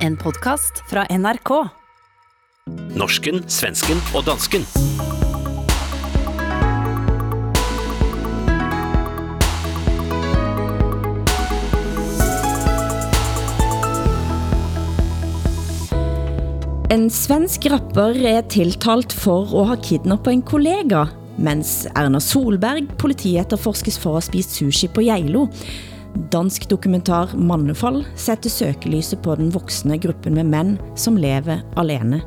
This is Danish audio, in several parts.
En podcast fra NRK. Norsken, svensken og dansken. En svensk rapper er tiltalt for å ha kidnappet en kollega, mens Erna Solberg politietterforskes for å ha spist sushi på Geilo. Dansk dokumentar Mannefall sætter søkelyset på den voksne gruppen med mænd, som lever alene.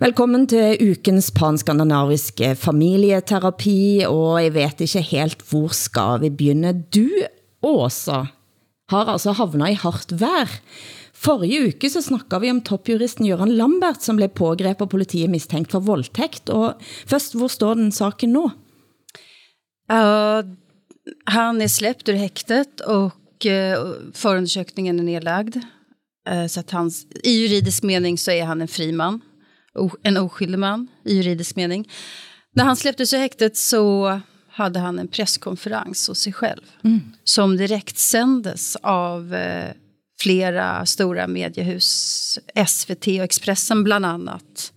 Velkommen til ukens panskandinaviske familieterapi, og jeg vet ikke helt, hvor skal vi begynde? Du, Åsa, har altså havnet i hardt vær. Forrige uke så snakket vi om toppjuristen Jørgen Lambert, som blev pågrebet av politiet mistænkt for voldtægt. Og først, hvor står den saken nu? Ja, han är släppt ur häktet och uh, förundersökningen är nedlagd. Uh, så att hans, I juridisk mening så är han en fri man. En oskyldig man i juridisk mening. När han släpptes ur häktet så hade han en presskonferens hos sig själv. Mm. Som direkt sändes av uh, flera stora mediehus, SVT och Expressen bland annat.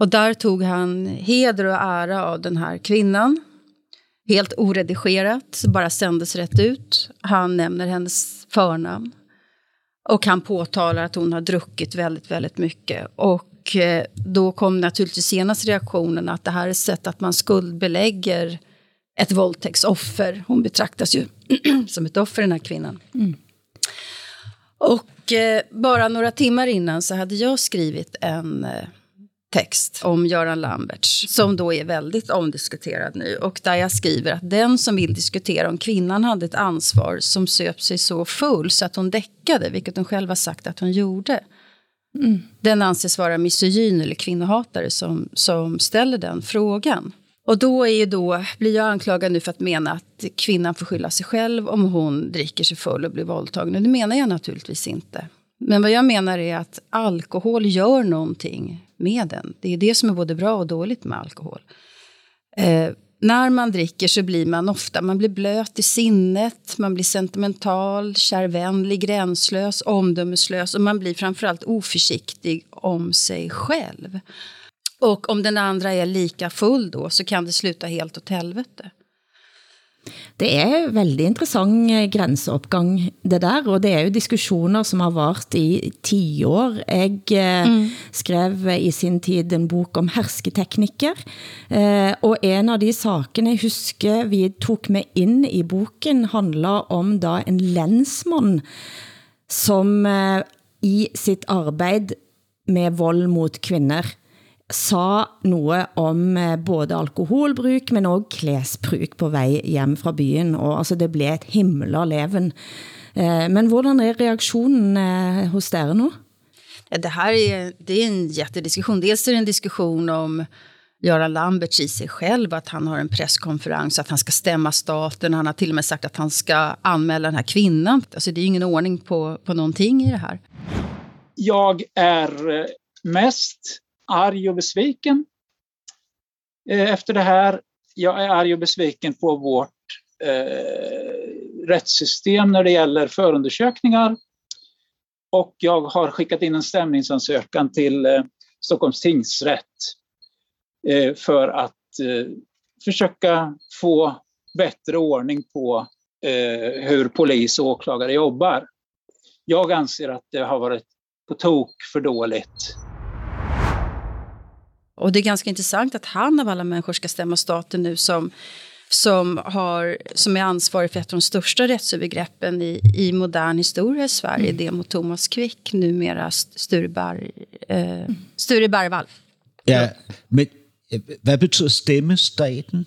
Och där tog han heder och ära av den här kvinnan. Helt oredigerat, bara sändes rätt ut. Han nämner hennes förnamn. Och han påtalar att hon har druckit väldigt, väldigt mycket. Och eh, då kom naturligtvis senast reaktionen att det här är ett sätt att man skuldbelägger ett våldtäktsoffer. Hon betraktas ju som ett offer, den här kvinnan. Mm. Och eh, bara några timmar innan så hade jag skrivit en eh, text om Göran Lamberts, som då är väldigt omdiskuterad nu. Och där jag skriver att den som vill diskutera om kvinnan hade ett ansvar som söp sig så full så att hon däckade, vilket hon själv har sagt att hon gjorde. Mm. Den anses vara misogyn eller kvinnohatare som, som ställer den frågan. Och då, är ju då blir jag anklagad nu för att mena att kvinnan får skylla sig själv om hon dricker sig full och blir våldtagen. Och det menar jag naturligtvis inte. Men vad jag menar är att alkohol gör någonting med den. Det är det som är både bra och dåligt med alkohol. Eh, när man dricker så blir man ofta man blir blöt i sinnet, man blir sentimental, kärvänlig, gränslös, omdömeslös och man blir framförallt oförsiktig om sig själv. Och om den andra är lika full då så kan det sluta helt åt helvete. Det er veldig interessant eh, grænseopgang det der, og det er jo diskussioner som har vart i 10 år. Jeg eh, mm. skrev i sin tid en bok om hersketeknikker, eh, og en av de sakene jeg husker vi tog med ind i boken handler om da en lensmann, som i sitt arbeid med vold mot kvinder, sa noget om eh, både alkoholbruk, men også klæsbruk på vej hjem fra byen, og altså det blev et himla leven. Eh, men hvordan er reaktionen eh, hos dere nu? Ja, det här är, det är en jättediskussion. Dels är det en diskussion om Göran Lamberts i sig själv, att han har en presskonferens, att han ska stämma staten. Han har till och med sagt att han ska anmäla den här kvinnan. Alltså det är ingen ordning på, på någonting i det här. Jag är mest arg och besviken eh, efter det här. Jag är arg och besviken på vårt eh, rättssystem när det gäller förundersökningar. Och jag har skickat in en stämningsansökan till eh, Stockholms tingsrätt eh, för att eh, försöka få bättre ordning på eh, hur polis och åklagare jobbar. Jag anser att det har varit på tok för dåligt och det är ganska intressant att han av alla människor ska stämma staten nu som, som, har, som är ansvarig för ett av de största rättsövergreppen i, i modern historia i Sverige. Mm. Det mot Thomas Quick, numera Sture, Bar, eh. Sture Bergvall. Ja, men eh, vad betyder stämma staten?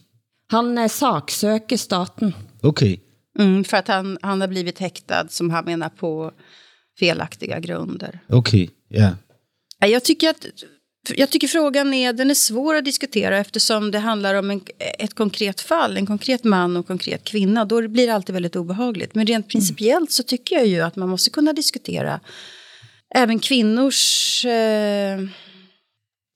Han eh, saksøker staten. Okej. Okay. Mm, för att han, han har blivit häktad, som han menar, på felaktiga grunder. Okej, okay. ja. Jag tycker att jag tycker frågan är, den är svår att diskutera eftersom det handlar om en, ett konkret fall, en konkret man och en konkret kvinna. Då blir det alltid väldigt obehagligt. Men rent principiellt så tycker jag ju att man måste kunna diskutera även kvinnors eh,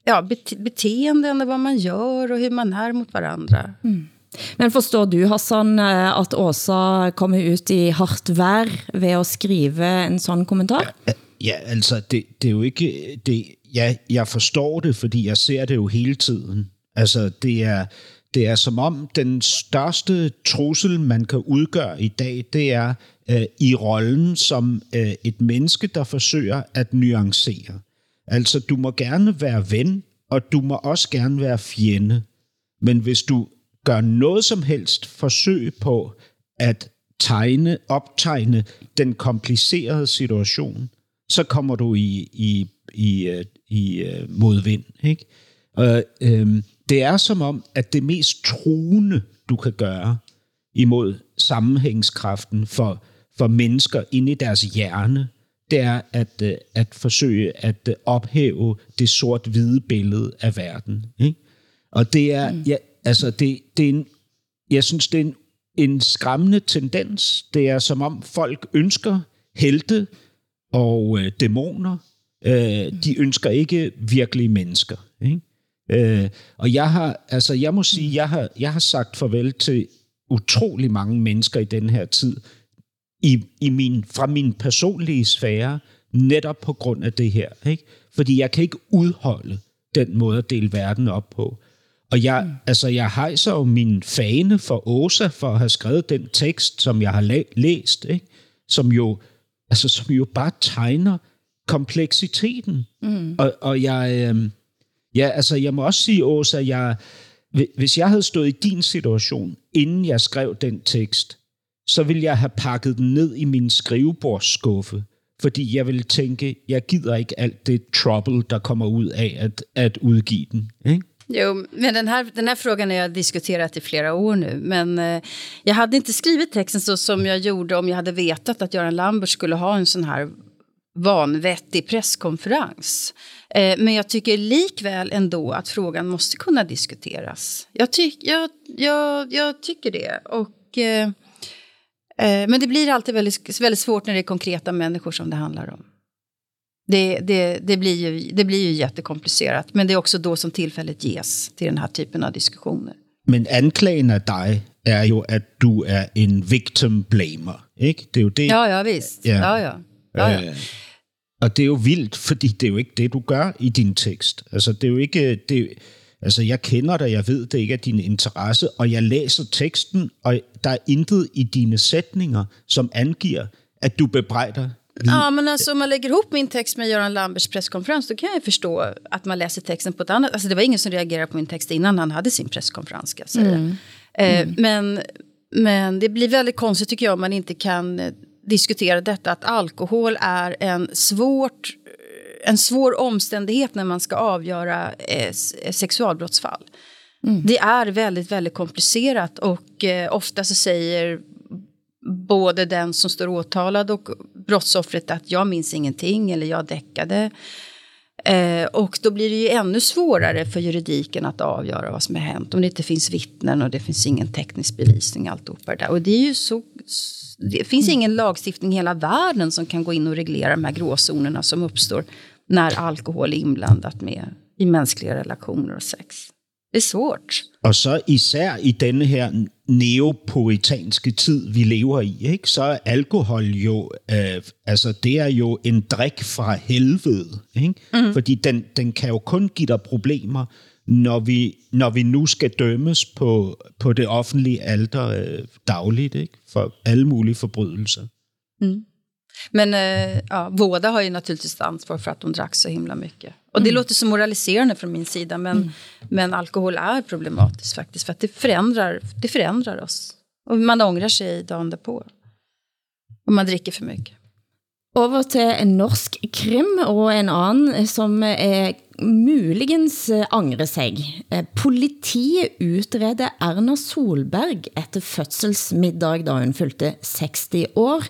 ja, bete beteenden, vad man gör och hur man är mot varandra. Mm. Men forstår du, Hassan, eh, at Åsa kommer ut i hardt vær ved at skrive en sådan kommentar? Ja, altså, det, det er jo ikke... Det, ja, jeg forstår det, fordi jeg ser det jo hele tiden. Altså, det er, det er som om den største trussel, man kan udgøre i dag, det er øh, i rollen som øh, et menneske, der forsøger at nuancere. Altså, du må gerne være ven, og du må også gerne være fjende. Men hvis du gør noget som helst forsøg på at tegne, optegne den komplicerede situation, så kommer du i, i, i, øh, i uh, modvind. Ikke? Og, øhm, det er som om, at det mest truende, du kan gøre imod sammenhængskraften for, for mennesker inde i deres hjerne, det er at, øh, at forsøge at ophæve det sort-hvide billede af verden. Ikke? Og det er, mm. ja, altså det, det er en, jeg synes, det er en, en skræmmende tendens. Det er som om folk ønsker helte og øh, dæmoner. Øh, de ønsker ikke virkelige mennesker. Ikke? Øh, og jeg har, altså jeg må sige, jeg har, jeg har sagt farvel til utrolig mange mennesker i den her tid, i, i min, fra min personlige sfære, netop på grund af det her. Ikke? Fordi jeg kan ikke udholde den måde at dele verden op på. Og jeg, mm. altså, jeg hejser jo min fane for Åsa for at have skrevet den tekst, som jeg har læ- læst, ikke? Som, jo, altså, som jo bare tegner kompleksiteten. Mm. Og, og jeg, øh, ja, altså, jeg må også sige, Åsa, jeg, hvis jeg havde stået i din situation, inden jeg skrev den tekst, så ville jeg have pakket den ned i min skrivebordsskuffe, fordi jeg ville tænke, jeg gider ikke alt det trouble, der kommer ud af at, at udgive den. Ikke? Jo, men den här, den här frågan har jag diskuterat i flera år nu. Men eh, jag hade inte skrivit texten så som jag gjorde om jag hade vetat att Göran Lambert skulle ha en sån här vanvettig presskonferens. Eh, men jag tycker likväl ändå att frågan måste kunna diskuteras. Jag, ty jag, jag, jag tycker det. Och, eh, eh, men det blir alltid väldigt, väldigt svårt när det är konkreta människor som det handlar om. Det, det, det, blir ju, det blir ju jättekomplicerat, men det är också då som tillfället ges till den här typen av diskussioner. Men anklagen af dig er jo, at du er en victim blamer, ikke? Det er jo det. Ja, ja, visst. Ja, ja. ja. Ja, ja. Øh, og det er jo vildt, fordi det er jo ikke det, du gør i din tekst. Altså, det er jo ikke... Det, altså, jeg kender dig, jeg ved, det ikke er din interesse, og jeg læser teksten, og der er intet i dine sætninger, som angiver, at du bebrejder Ja, men alltså, om man lägger ihop min text med Göran Lamberts presskonferens då kan jag förstå att man läser texten på ett annat... Alltså det var ingen som reagerade på min text innan han hade sin presskonferens. Ska jag säga. Mm. Eh, mm. men, men det blir väldigt konstigt tycker jag om man inte kan eh, diskutera detta att alkohol är en svårt en svår omständighet när man ska avgöra eh, sexualbrottsfall. Mm. Det är väldigt, väldigt komplicerat och eh, ofta så säger både den som står åtalad och brottsoffret att jag minns ingenting eller jag däckade. Eh, och då blir det ju ännu svårare för juridiken att avgöra vad som har hänt. Om det inte finns vittnen och det finns ingen teknisk bevisning. Alltihopa där. Och det är ju så... Det finns mm. ingen lagstiftning i hela världen som kan gå in och reglera de här gråzonerna som uppstår när alkohol är inblandat med, i mänskliga relationer och sex. Det er svårt. Og så især i denne her neopuritanske tid, vi lever i, ikke? så er alkohol jo, øh, altså det er jo en drik fra helvede. Ikke? Mm. Fordi den, den kan jo kun give dig problemer, når vi, når vi nu skal dømmes på, på det offentlige alter øh, dagligt, ikke? for alle mulige forbrydelser. Mm. Men eh, ja, båda har ju naturligtvis ansvar för att de drack så himla mycket. Och det mm. låter så moraliserande från min sida, men, mm. men alkohol är problematiskt faktiskt. För att det förändrar, det förändrar oss. Och man ångrar sig dagen därpå. Om man dricker för mycket. Over til en norsk krim og en anden, som er muligens eh, angre sig. Eh, politiet utreder Erna Solberg efter fødselsmiddag, da hun fyldte 60 år.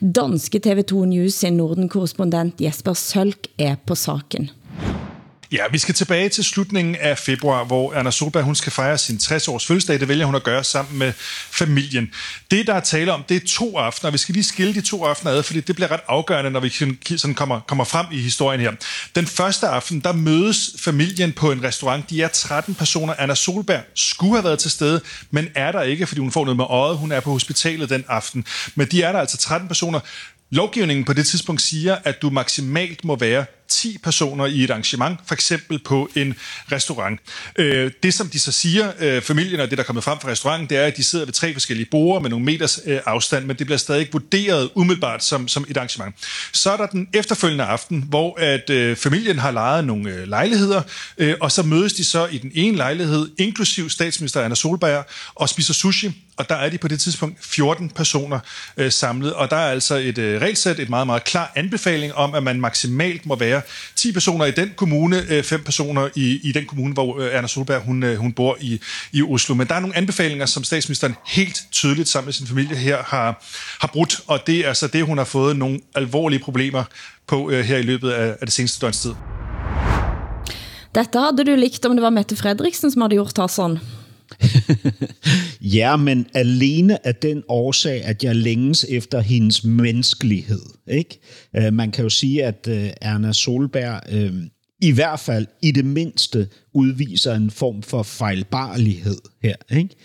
Danske TV2 News sin Norden-korrespondent Jesper Sølk er på saken. Ja, vi skal tilbage til slutningen af februar, hvor Anna Solberg hun skal fejre sin 60-års fødselsdag. Det vælger hun at gøre sammen med familien. Det, der er tale om, det er to aftener. Vi skal lige skille de to aftener ad, fordi det bliver ret afgørende, når vi sådan kommer, kommer frem i historien her. Den første aften, der mødes familien på en restaurant. De er 13 personer. Anna Solberg skulle have været til stede, men er der ikke, fordi hun får noget med øjet. Hun er på hospitalet den aften. Men de er der altså 13 personer. Lovgivningen på det tidspunkt siger, at du maksimalt må være 10 personer i et arrangement, for eksempel på en restaurant. Øh, det, som de så siger, øh, familien og det, der er kommet frem fra restauranten, det er, at de sidder ved tre forskellige borde med nogle meters øh, afstand, men det bliver stadig vurderet umiddelbart som, som et arrangement. Så er der den efterfølgende aften, hvor at øh, familien har lejet nogle øh, lejligheder, øh, og så mødes de så i den ene lejlighed, inklusiv statsminister Anna Solberg, og spiser sushi, og der er de på det tidspunkt 14 personer øh, samlet, og der er altså et øh, regelsæt, et meget, meget klar anbefaling om, at man maksimalt må være 10 personer i den kommune, øh, 5 personer i, i den kommune, hvor øh, Erna Solberg hun, øh, hun bor i, i Oslo. Men der er nogle anbefalinger, som statsministeren helt tydeligt sammen med sin familie her har, har brudt, og det er altså det, hun har fået nogle alvorlige problemer på øh, her i løbet af, af det seneste døgns tid. Dette havde du likt, om det var Mette Frederiksen, som havde gjort sådan. ja, men alene af den årsag, at jeg længes efter hendes menneskelighed. Ikke? Øh, man kan jo sige, at øh, Erna Solberg øh, i hvert fald i det mindste udviser en form for fejlbarlighed her. Ikke?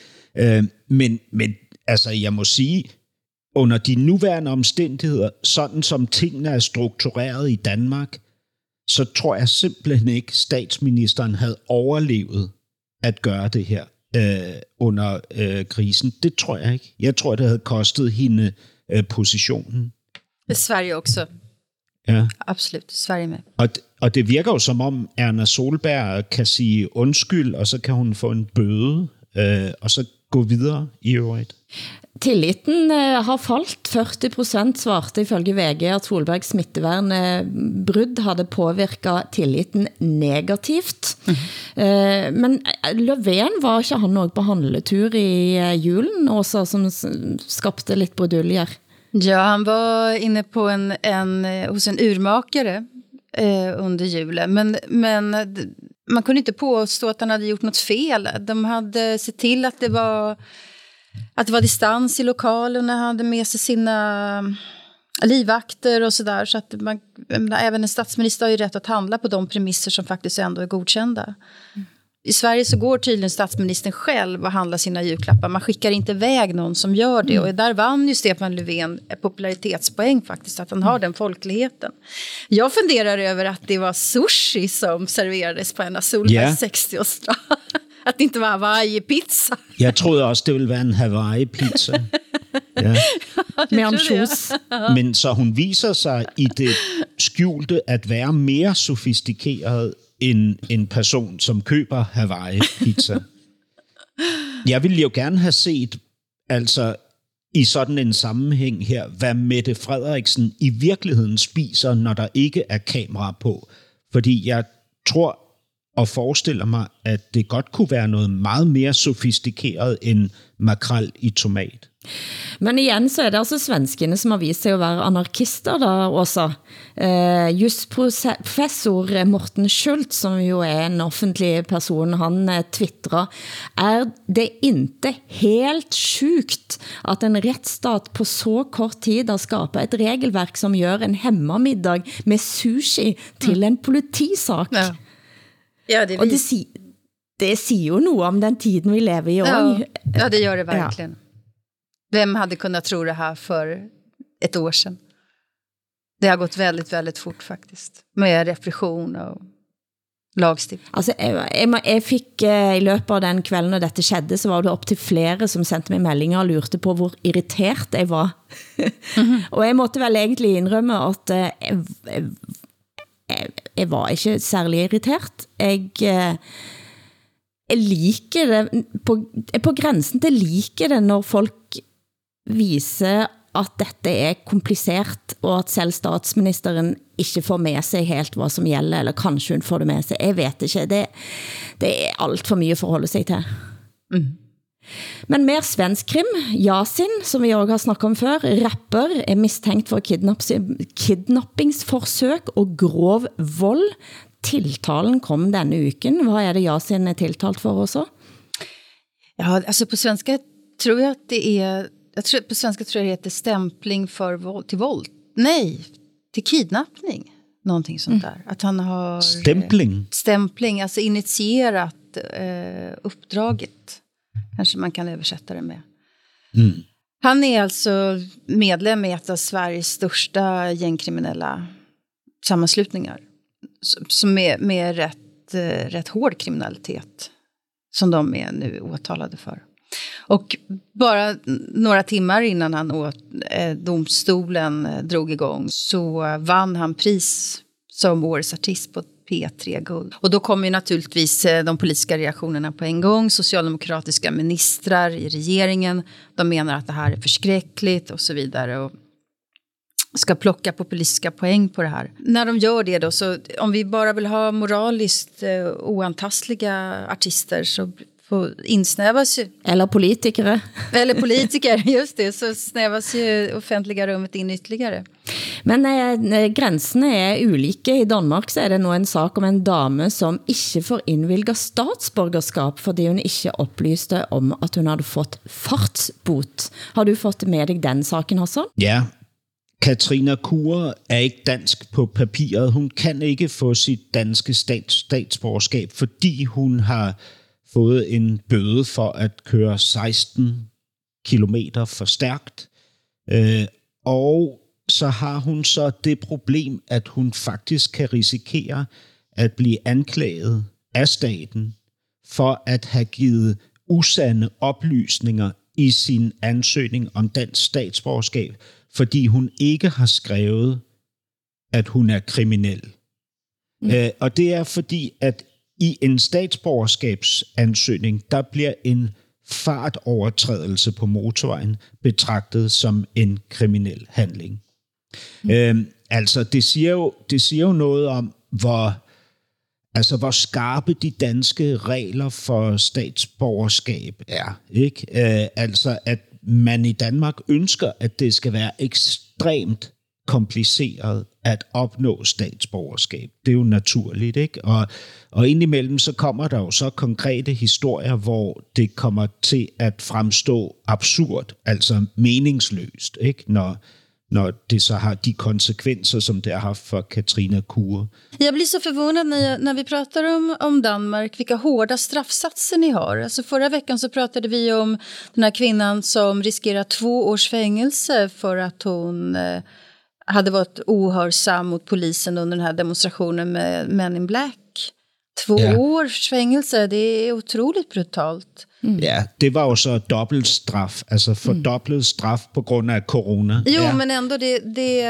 Men, men altså, jeg må sige, under de nuværende omstændigheder, sådan som tingene er struktureret i Danmark, så tror jeg simpelthen ikke, statsministeren havde overlevet at gøre det her øh, under øh, krisen. Det tror jeg ikke. Jeg tror, det havde kostet hende øh, positionen. Sverige også. Ja. Absolut, Sverige med. Og, og det virker jo som om Erna Solberg kan sige undskyld, og så kan hun få en bøde, øh, og så gå videre i øvrigt. Tilliten eh, har falt. 40 procent svarte ifølge VG at Solbergs smittevernbrud havde påvirket tilliten negativt. Mm. Men eh, Løven var ikke han også på handletur i julen, også som skapte lidt broduljer? Ja, han var inne på en, en, hos en urmakare eh, under julen. Men, men eh, man kunde inte påstå att han hade gjort något fel. De hade sett till att det var att det var distans i lokalen, han hade med sig sina eh, livvakter och sådär. Så att man, även en statsminister har ju rätt att handla på de premisser som faktiskt ändå är godkända. Mm. I Sverige så går tydligen statsministern själv och handlar sina julklappar. Man skickar inte iväg någon som gör det. Mm. Och där vann ju Stefan Löfven popularitetspoäng faktiskt, att han har den folkligheten. Jag funderar över att det var sushi som serverades på Anna Solbergs yeah. 60-årsdag. At det inte var Hawaii-pizza. Jeg troede også, det ville være en Hawaii-pizza. Ja. Med ansjos. Men så hun viser sig i det skjulte at være mere sofistikeret end en person, som køber Hawaii-pizza. Jeg ville jo gerne have set, altså i sådan en sammenhæng her, hvad Mette Frederiksen i virkeligheden spiser, når der ikke er kamera på. Fordi jeg tror og forestiller mig, at det godt kunne være noget meget mere sofistikeret end makrel i tomat. Men igen så er det altså svenskene som har vist sig at være anarkister da også. Eh, just professor Morten Schultz, som jo er en offentlig person, han eh, twittrer, er det inte helt sjukt at en retsstat på så kort tid har skapet et regelverk som gør en hemmamiddag med sushi til en politisak? Ja. Ja, det, och det, si det siger jo noget om den tiden vi lever i. Ja, ja, det gör det verkligen. Ja. Vem hade kunnat tro det här för ett år sedan? Det har gått väldigt, väldigt fort faktiskt. Med repression och lagstiftning. Altså, jeg, jeg, jeg fik uh, i løbet av den kvelden, når dette skedde, så var det op til flere, som sendte mig meldinger og lurte på, hvor irritert jeg var. mm -hmm. og jeg måtte vel egentlig indrømme, at uh, jeg, jeg, var ikke særlig irritert. Jeg, eh, jeg liker det, på, på grænsen til liker det, når folk viser at dette er kompliceret, og at selv statsministeren ikke får med sig helt hvad som gælder, eller kanskje hun får det med sig. Jeg vet ikke. Det, det er alt for mye for at holde sig til. Mm. Men mer svensk krim. Yasin, som vi også har snakket om før, rapper, er mistænkt for kidnapp kidnappingsforsøk og grov vold. tiltalen kom denne uken. Hvad er det Yasin er tiltalt for også? Ja, alltså på svenska tror jag att det är... Jag tror, på svenska tror jag det heter stämpling för våld, till våld. Nej, till kidnappning. Någonting sånt där. Att han har... Stämpling? Stämpling, alltså initierat eh, uppdraget. Kanske man kan översätta det med. Mm. Han är alltså medlem i ett av Sveriges största gängkriminella sammanslutningar. Som är med rätt, eh, rätt hård kriminalitet. Som de är nu åtalade för. Och bara några timmar innan han åt, eh, domstolen eh, drog igång så vann han pris som årets artist på P3 Guld. Och då kommer ju naturligtvis eh, de politiska reaktionerna på en gång. Socialdemokratiska ministrar i regeringen, de menar att det här är förskräckligt och så vidare. Och ska plocka populistiska poäng på det här. När de gör det då, så om vi bara vill ha moraliskt eh, oantastliga artister så får insnävas ju... Eller politikere. Eller politiker, just det. Så snävas ju offentliga rummet in ytterligare. Men eh, gränsene er ulike. I Danmark så er det nu en sak om en dame, som ikke får indvilget statsborgerskap, fordi hun ikke oplyste om, at hun havde fått fartsbot. Har du fått med dig den saken også? Ja, Katrina Kure er ikke dansk på papiret. Hun kan ikke få sit danske stats statsborgerskab, fordi hun har fået en bøde for at køre 16 kilometer for stærkt. Øh, og så har hun så det problem, at hun faktisk kan risikere at blive anklaget af staten for at have givet usande oplysninger i sin ansøgning om dansk statsborgerskab, fordi hun ikke har skrevet, at hun er kriminel. Mm. Øh, og det er fordi, at i en statsborgerskabsansøgning, der bliver en fartovertrædelse på motorvejen betragtet som en kriminel handling. Mm. Øhm, altså, det siger, jo, det siger jo noget om, hvor, altså, hvor skarpe de danske regler for statsborgerskab er. Ikke? Øh, altså, at man i Danmark ønsker, at det skal være ekstremt kompliceret at opnå statsborgerskab. Det er jo naturligt, ikke? Og, og indimellem så kommer der jo så konkrete historier, hvor det kommer til at fremstå absurd, altså meningsløst, ikke? Når, når det så har de konsekvenser, som det har haft for Katrina Kure. Jag blir så förvånad när, jag, när vi pratar om, om Danmark, vilka hårda straffsatser ni har. Alltså förra veckan så pratade vi om den här kvinnan som riskerar två års fängelse för att hon eh, hade varit ohörsam mot polisen under den här demonstrationen med Men in Black. Två ja. års fängelse, det är otroligt brutalt. Mm. Ja, det var ju så dobbeltstraff, alltså fördubblat mm. straff på grund av corona. Jo, ja. men ändå, det, det,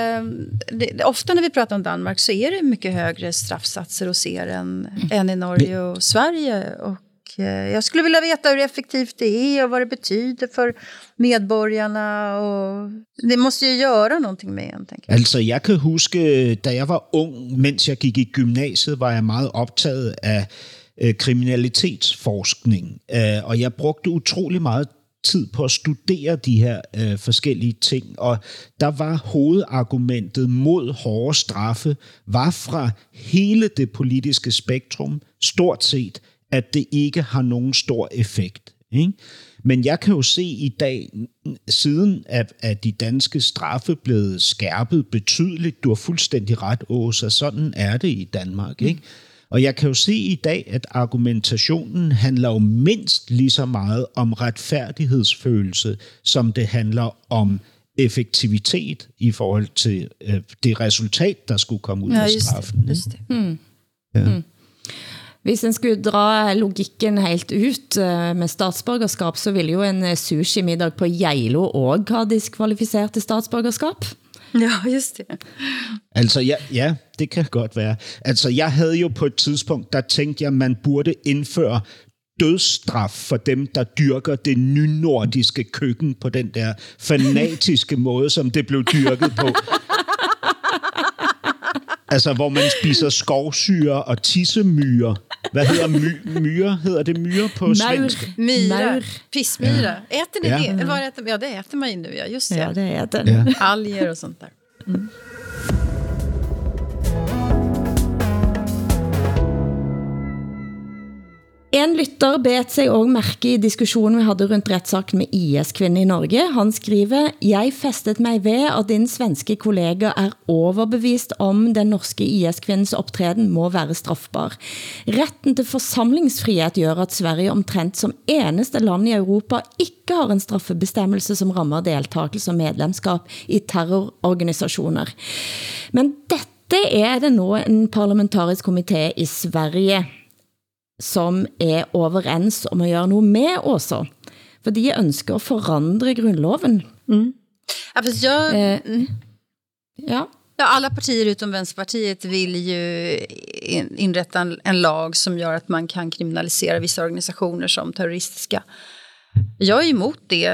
det, ofta när vi pratar om Danmark så är det mycket högre straffsatser hos er än, mm. än i Norge och Sverige. Och Eh, jag skulle vilja veta hur effektivt det är och vad det betyder för medborgarna. Och det måste ju göra någonting med en, tänker jag. Altså, jeg kan huske, da jeg var ung, mens jeg gik i gymnasiet, var jeg meget optaget af øh, kriminalitetsforskning. Øh, og jeg brugte utrolig meget tid på at studere de her øh, forskellige ting, og der var hovedargumentet mod hårde straffe, var fra hele det politiske spektrum, stort set, at det ikke har nogen stor effekt. Ikke? Men jeg kan jo se i dag, siden at, at de danske straffe blevet skærpet betydeligt, du har fuldstændig ret, Åsa, sådan er det i Danmark. Ikke? Og jeg kan jo se i dag, at argumentationen handler jo mindst lige så meget om retfærdighedsfølelse, som det handler om effektivitet i forhold til øh, det resultat, der skulle komme ud ja, af straffen. Det, just det. Mm. Ja. Mm. Hvis en skulle dra logikken helt ut eh, med statsborgerskap, så ville jo en eh, sushi-middag på Geilo også ha diskvalificeret til statsborgerskap. Ja, just det. Altså, ja, ja, det kan godt være. Altså, jeg havde jo på et tidspunkt, der tænkte jeg, man burde indføre dødsstraf for dem, der dyrker det nynordiske køkken på den der fanatiske måde, som det blev dyrket på. Altså, hvor man spiser skovsyre og tissemyre. Hvad hedder my myre? Hedder det myre på svensk? Myra. Pissmyra. Ja. Äter ni ja. det? Var äter, ja, det äter man ju nu. Ja, just det. Ja, det äter ja. Alger och sånt där. Mm. En lytter bet sig også mærke i diskussionen vi havde rundt retssaken med IS-kvinde i Norge. Han skriver, jeg festet mig ved, at din svenske kollega er overbevist om den norske IS-kvindens optræden må være straffbar. Retten til forsamlingsfrihed gør, at Sverige omtrent som eneste land i Europa ikke har en straffebestemmelse, som rammer deltagelse og medlemskab i terrororganisationer. Men dette er det nu en parlamentarisk komité i Sverige, som er overens om at gøre noget med også. For de ønsker at forandre grundloven. Mm. Ja, fast jag, Eh, ja. Ja, alla partier utom Vänsterpartiet vill ju in, inrätta en, en lag som gör att man kan kriminalisera vissa organisationer som terroristiska. Jag är emot det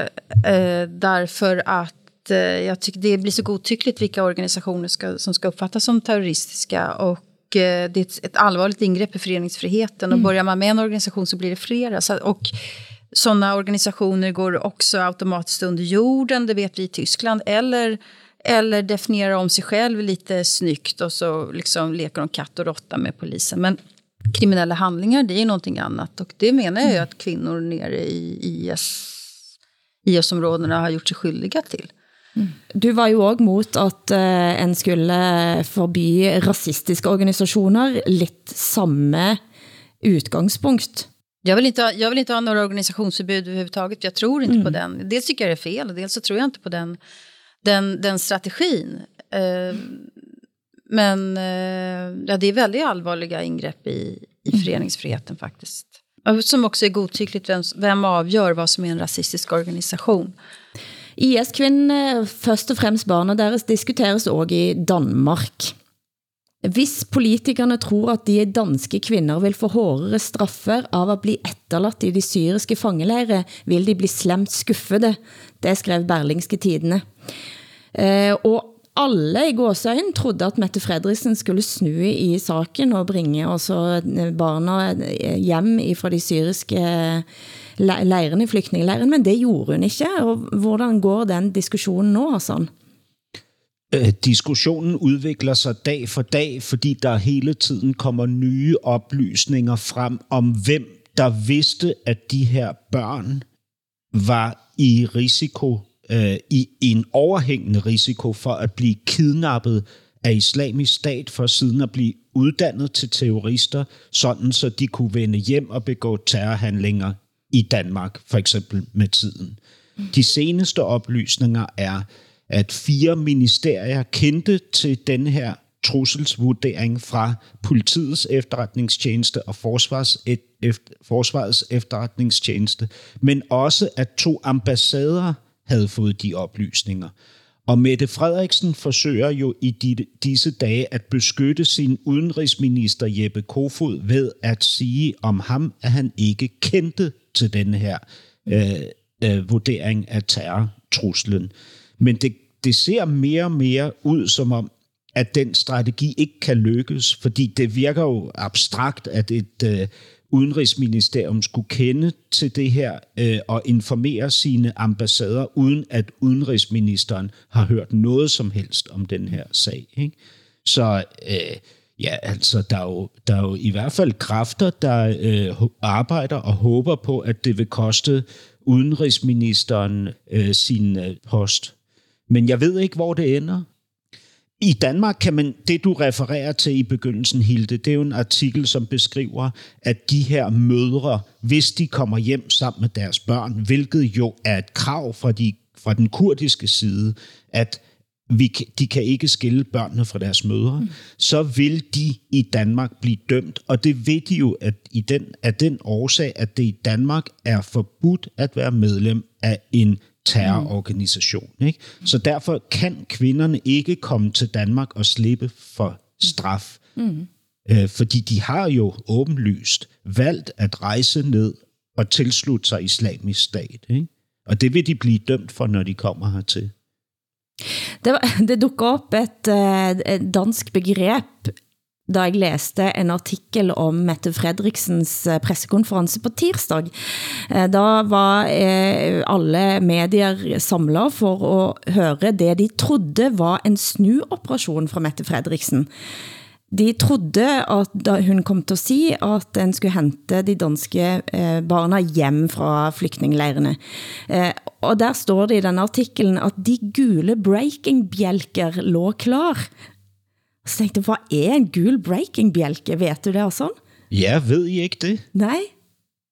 eh, därför att eh, jag tycker det blir så godtyckligt vilka organisationer ska, som ska uppfattas som terroristiska och det är ett, ett allvarligt ingrepp i föreningsfriheten och börjar man med en organisation så blir det flera. Så, och sådana organisationer går också automatiskt under jorden, det vet vi i Tyskland, eller eller definierar om sig själv lite snyggt och så liksom leker de katt och råtta med polisen. Men kriminella handlingar, det är någonting annat. Och det menar jag ju att kvinnor nere i IS, IS-områdena har gjort sig skyldiga till. Du var jo også mot at uh, en skulle forby rasistiske organisationer lidt samme utgangspunkt. Jag vill, inte ha, jag vill inte ha några organisationsförbud överhuvudtaget. Jag tror inte mm. på den. Dels tycker jag det är fel och dels så tror jag inte på den, den, den strategin. Uh, men uh, ja, det är väldigt allvarliga ingrepp i, i föreningsfriheten faktiskt. Som också är godtyckligt vem, vem avgör vad som är en rasistisk organisation. IS-kvinden, først og fremmest barna deres, diskuteres også i Danmark. Hvis politikerne tror, at de danske kvinder vil få hårdere straffer av at bli etterladt i de syriske fangelejre, vil de bli slemt skuffede. Det skrev Berlingske Tidene. Eh, og alle i gåsøjen trodde, at Mette Fredriksen skulle snu i saken og bringe også barna hjem fra de syriske leirene, flygtningeleiren, men det gjorde hun ikke. Og hvordan går den diskussionen nu, Hassan? Øh, diskussionen udvikler sig dag for dag, fordi der hele tiden kommer nye oplysninger frem om, hvem der vidste, at de her børn var i risiko, øh, i en overhængende risiko for at blive kidnappet af islamisk stat, for siden at blive uddannet til terrorister, sådan så de kunne vende hjem og begå terrorhandlinger i Danmark, for eksempel med tiden. De seneste oplysninger er, at fire ministerier kendte til den her trusselsvurdering fra politiets efterretningstjeneste og forsvars et, efter, forsvarets efterretningstjeneste, men også at to ambassader havde fået de oplysninger. Og Mette Frederiksen forsøger jo i de, disse dage at beskytte sin udenrigsminister Jeppe Kofod ved at sige om ham, at han ikke kendte til den her øh, øh, vurdering af terrortruslen. Men det, det ser mere og mere ud som om, at den strategi ikke kan lykkes, fordi det virker jo abstrakt, at et øh, udenrigsministerium skulle kende til det her øh, og informere sine ambassader, uden at udenrigsministeren har hørt noget som helst om den her sag. Ikke? Så øh, ja, altså, der er, jo, der er jo i hvert fald kræfter, der øh, arbejder og håber på, at det vil koste udenrigsministeren øh, sin øh, post. Men jeg ved ikke, hvor det ender. I Danmark kan man, det du refererer til i begyndelsen, Hilde, det er jo en artikel, som beskriver, at de her mødre, hvis de kommer hjem sammen med deres børn, hvilket jo er et krav fra, de, fra den kurdiske side, at vi, de kan ikke skille børnene fra deres mødre, mm. så vil de i Danmark blive dømt. Og det ved de jo at i den, af den årsag, at det i Danmark er forbudt at være medlem af en terrororganisation. Ikke? Så derfor kan kvinderne ikke komme til Danmark og slippe for straf. Mm. Øh, fordi de har jo åbenlyst valgt at rejse ned og tilslutte sig islamisk stat. Ikke? Og det vil de blive dømt for, når de kommer hertil. Det, var, det dukker op et, eh, et dansk begreb, da jeg læste en artikel om Mette Fredriksens eh, pressekonference på tirsdag. Eh, da var alle medier samlet for at høre det de trodde var en snuoperation fra Mette Fredriksen de trodde at da hun kom til at sige, at den skulle hente de danske eh, barna hjem fra flygtningelejrene. Eh, og der står det i den artiklen, at de gule breaking-bjælker lå klar. Så tænkte jeg, hvad er en gul breaking-bjælke? Vet du det også? Ja, ved I ikke det? Nej.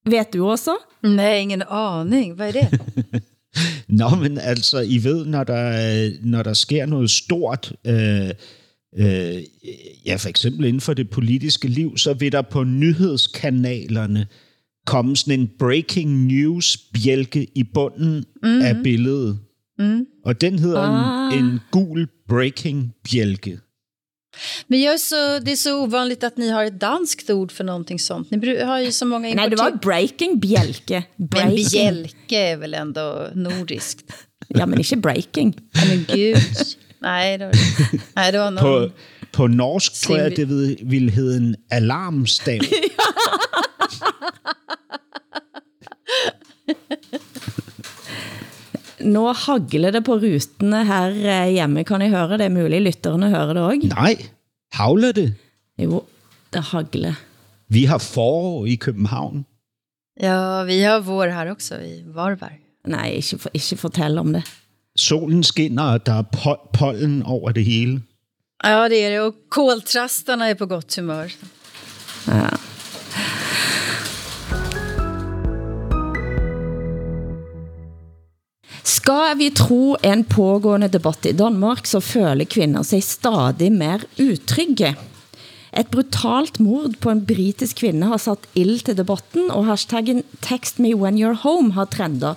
Vet du også? Nej, ingen aning. Hvad er det? Nå, men altså, I ved, når der, når der sker noget stort, øh, øh, ja, for eksempel inden for det politiske liv, så vil der på nyhedskanalerne komme sådan en breaking news bjælke i bunden mm-hmm. af billedet. Mm. Og den hedder ah. en, en gul breaking bjælke. Men jag så, det är så ovanligt att ni har ett danskt ord för någonting sånt. Ni har ju så många Nej, det var breaking, bjälke. Breaking. Men bjälke är väl ändå nordiskt? ja, men inte breaking. Men gud. Nej, det var, nej, det var någon... På, på norsk tror jeg, det vil, vil hedde en alarmstav. Nå hagler det på rutene her eh, hjemme. Kan I høre det? muligt lytterne hører det også? Nej, havler det? Jo, det hagler. Vi har forår i København. Ja, vi har vår her også i Varberg. Nej, ikke, ikke fortæl om det. Solen skinner, og der er po- pollen over det hele. Ja, det er det. Og koltrastarna er på godt humør. Ja. Skal vi tro en pågående debatt i Danmark, så føler kvinder sig stadig mer utrygge. Et brutalt mord på en britisk kvinde har sat ild til debatten, og hashtaggen Text me when you're home har trendet.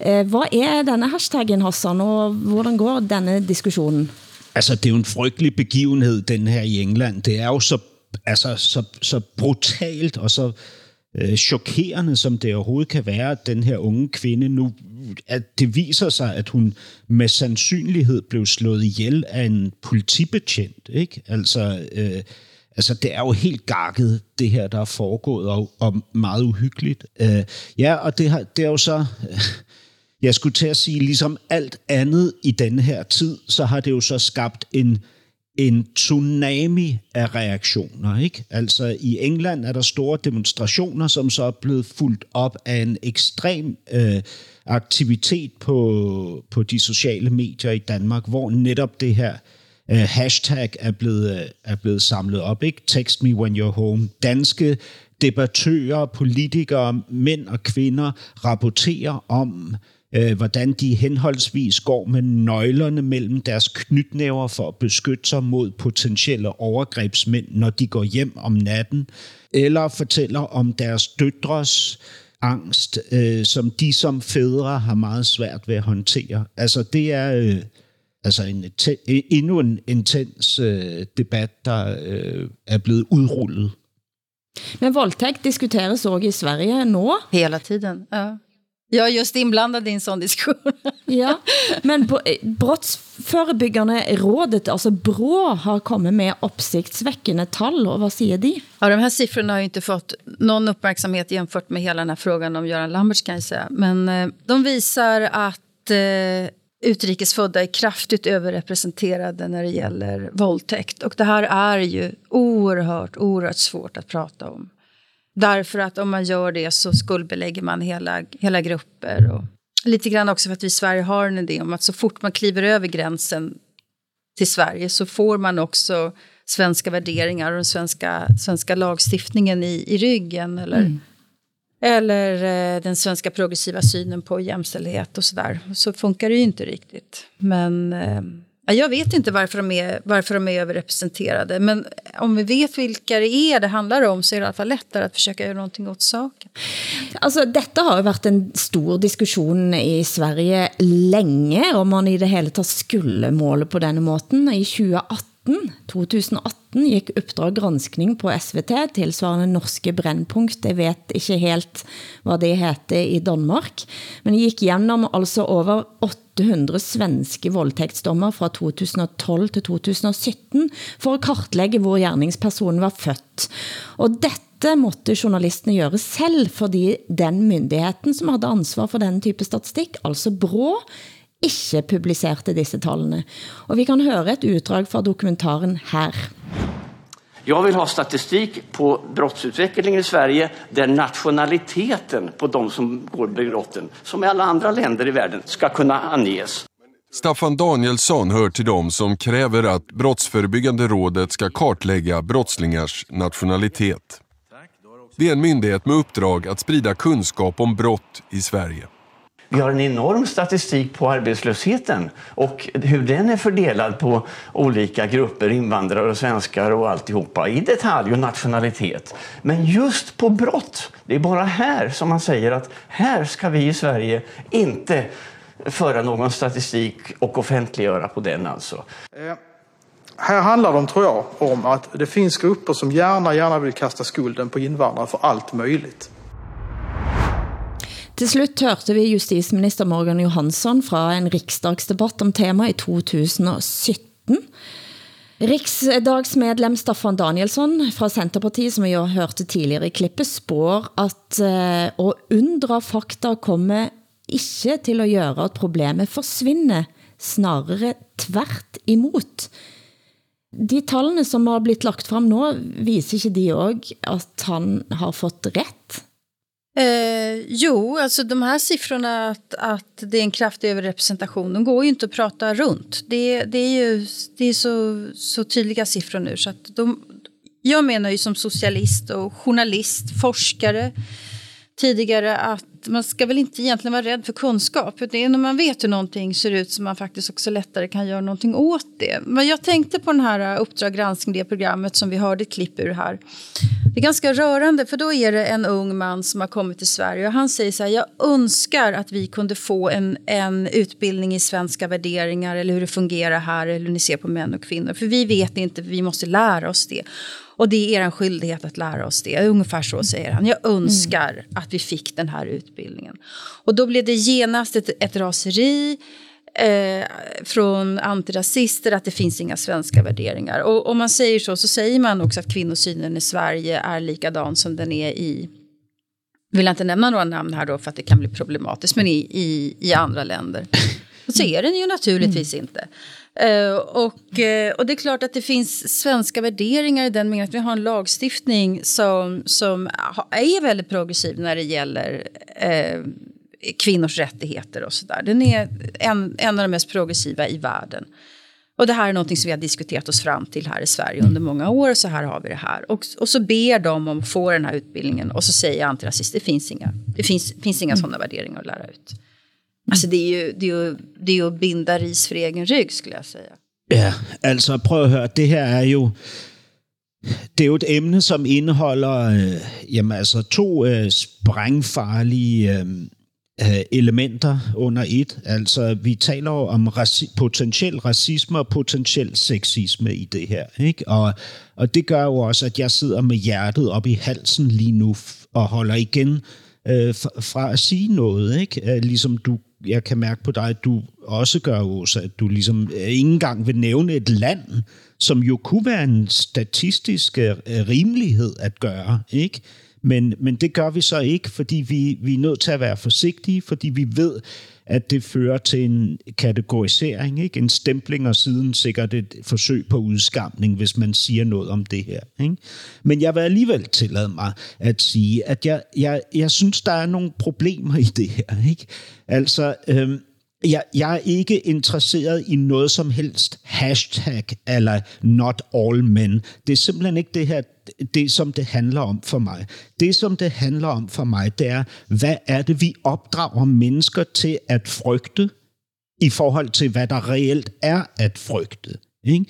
Eh, hvad er denne hashtaggen, Hassan, og hvordan går denne diskussionen? Altså, det er jo en frygtelig begivenhed, den her i England. Det er jo så, altså, så, så brutalt og så øh, chokerende, som det overhovedet kan være, at den her unge kvinde nu, at det viser sig, at hun med sandsynlighed blev slået ihjel af en politibetjent. Ikke? Altså, øh, altså, det er jo helt gakket, det her, der er foregået, og, og meget uhyggeligt. Øh, ja, og det, har, det er jo så... Øh, jeg skulle til at sige, ligesom alt andet i denne her tid, så har det jo så skabt en en tsunami af reaktioner. Ikke? Altså i England er der store demonstrationer, som så er blevet fuldt op af en ekstrem øh, aktivitet på, på de sociale medier i Danmark, hvor netop det her øh, hashtag er blevet, øh, er blevet samlet op. Ikke? Text me when you're home. Danske debattører, politikere, mænd og kvinder rapporterer om øh, hvordan de henholdsvis går med nøglerne mellem deres knytnæver for at beskytte sig mod potentielle overgrebsmænd, når de går hjem om natten, eller fortæller om deres døtres angst, øh, som de som fædre har meget svært ved at håndtere. Altså det er øh, altså en, endnu en intens øh, debat, der øh, er blevet udrullet. Men voldtægt diskuteres også i Sverige nu. Hela tiden, ja. Jag är just inblandad i en sån diskussion. ja, men eh, brottsförebyggande rådet, alltså BRÅ, har kommit med uppsiktsväckande tal. Och vad säger de? Ja, de här siffrorna har ju inte fått någon uppmärksamhet jämfört med hela den här frågan om Göran Lamberts kan jag säga. Men eh, de visar att eh, utrikesfödda är kraftigt överrepresenterade när det gäller våldtäkt. Och det här är ju oerhört, oerhört svårt att prata om. Därför att om man gör det så skuldbelägger man hela, hela grupper. Och lite grann också för att vi i Sverige har en idé om att så fort man kliver över gränsen till Sverige så får man också svenska värderingar och den svenska, svenska lagstiftningen i, i ryggen. Eller, mm. eller eh, den svenska progressiva synen på jämställdhet och sådär. Så funkar det ju inte riktigt. Men... Eh, jag vet inte varför de, är, varför de är överrepresenterade. Men om vi vet vilka det är det handlar om så är det i alla fall lättare att försöka göra någonting åt saken. Alltså, detta har varit en stor diskussion i Sverige länge om man i det hele taget skulle måle på den måten. I 2018 2018 gik Uppdrag granskning på SVT, tilsvarende norske brennpunkt. Jeg vet ikke helt, hvad det heter i Danmark. Men det gik gennem altså over 800 svenske voldtægtsdommer fra 2012 til 2017 for at kartlægge, hvor gerningspersonen var født. Og dette måtte journalisterne gøre selv, fordi den myndigheten, som havde ansvar for den type statistik, altså BRÅ, ikke publicerte disse tallene. Og vi kan høre et utdrag fra dokumentaren her. Jag vill ha statistik på brottsutvecklingen i Sverige där nationaliteten på de som går brotten, som i alla andra länder i världen, ska kunna anges. Staffan Danielsson hör till dem som kräver att Brottsförebyggande rådet ska kartlägga brottslingars nationalitet. Det är en myndighet med uppdrag att sprida kunskap om brott i Sverige. Vi har en enorm statistik på arbetslösheten och hur den är fördelad på olika grupper, invandrare och svenskar och alltihopa i detalj och nationalitet. Men just på brott, det är bara här som man säger att här ska vi i Sverige inte föra någon statistik och offentliggöra på den alltså. Eh, här handlar det, tror jag, om att det finns grupper som gärna, gärna vill kasta skulden på invandrare för allt möjligt. Til slut hørte vi justisminister Morgan Johansson fra en riksdagsdebatt om tema i 2017. Riksdagsmedlem Staffan Danielsson fra Centerpartiet, som vi jo hørte tidligere i klippet, spår at uh, å undre fakta kommer ikke til at gøre at problemet forsvinder, snarere tvert imot. De tallene som har blitt lagt frem nå, viser ikke de også at han har fått rätt? Eh, jo, alltså de här siffrorna att, att det är en kraftig överrepresentation, de går ju inte att prata runt. Det, det är ju det är så, så tydliga siffror nu. Så att de, jag menar ju som socialist och journalist, forskare tidigare att man ska väl inte egentligen vara rädd för kunskap. Det är när man vet hur någonting ser ut som man faktiskt också lättare kan göra någonting åt det. Men jag tänkte på den här eh, Uppdrag granskning, det programmet som vi hörde ett klipp ur här. Det är ganska rörande för då är det en ung man som har kommit till Sverige och han säger så här, jag önskar att vi kunde få en, en utbildning i svenska värderingar eller hur det fungerar här eller hur ni ser på män och kvinnor. För vi vet inte, vi måste lära oss det. Och det är er skyldighet att lära oss det. Ungefär så säger han. Jag önskar mm. att vi fick den här utbildningen. Och då blev det genast ett, ett raseri eh, från antirasister att det finns inga svenska värderingar. Och om man säger så så säger man också att kvinnosynen i Sverige är likadan som den är i vill jag inte nämna några namn här då för att det kan bli problematiskt, men i, i, i andra länder. Och så är den ju naturligtvis mm. inte. Uh, och, uh, och det är klart att det finns svenska värderingar i den meningen att vi har en lagstiftning som, som är väldigt progressiv när det gäller uh, kvinnors rättigheter och sådär. Den är en, en av de mest progressiva i världen. Och det här är något som vi har diskuterat oss fram till här i Sverige under många år. Så här har vi det här. Och, och så ber de om att få den här utbildningen och så säger antirasist, det finns inga, det finns, finns inga mm. sådana värderingar att lära ut. Alltså det är ju, det är ju, det är ju att binda ris för egen rygg skulle jag säga. Ja, altså prøv at høre, det her er jo, det er jo et emne, som indeholder øh, jamen, altså to øh, sprængfarlige øh, øh, elementer under et. Altså, vi taler jo om raci- potentiel racisme og potentiel sexisme i det her. Ikke? Og, og det gør jo også, at jeg sidder med hjertet op i halsen lige nu og holder igen øh, fra at sige noget. Ikke? Øh, ligesom du jeg kan mærke på dig, at du også gør, Åsa, at du ligesom øh, ikke engang vil nævne et land, som jo kunne være en statistisk øh, rimelighed at gøre, ikke? Men, men det gør vi så ikke, fordi vi, vi er nødt til at være forsigtige, fordi vi ved, at det fører til en kategorisering, ikke? en stempling og siden sikkert et forsøg på udskamning, hvis man siger noget om det her. Ikke? Men jeg vil alligevel tillade mig at sige, at jeg, jeg, jeg synes, der er nogle problemer i det her. Ikke? Altså, øhm, jeg, jeg er ikke interesseret i noget som helst hashtag eller not all men. Det er simpelthen ikke det her, det som det handler om for mig. Det som det handler om for mig, det er, hvad er det, vi opdrager mennesker til at frygte i forhold til, hvad der reelt er at frygte. Ikke?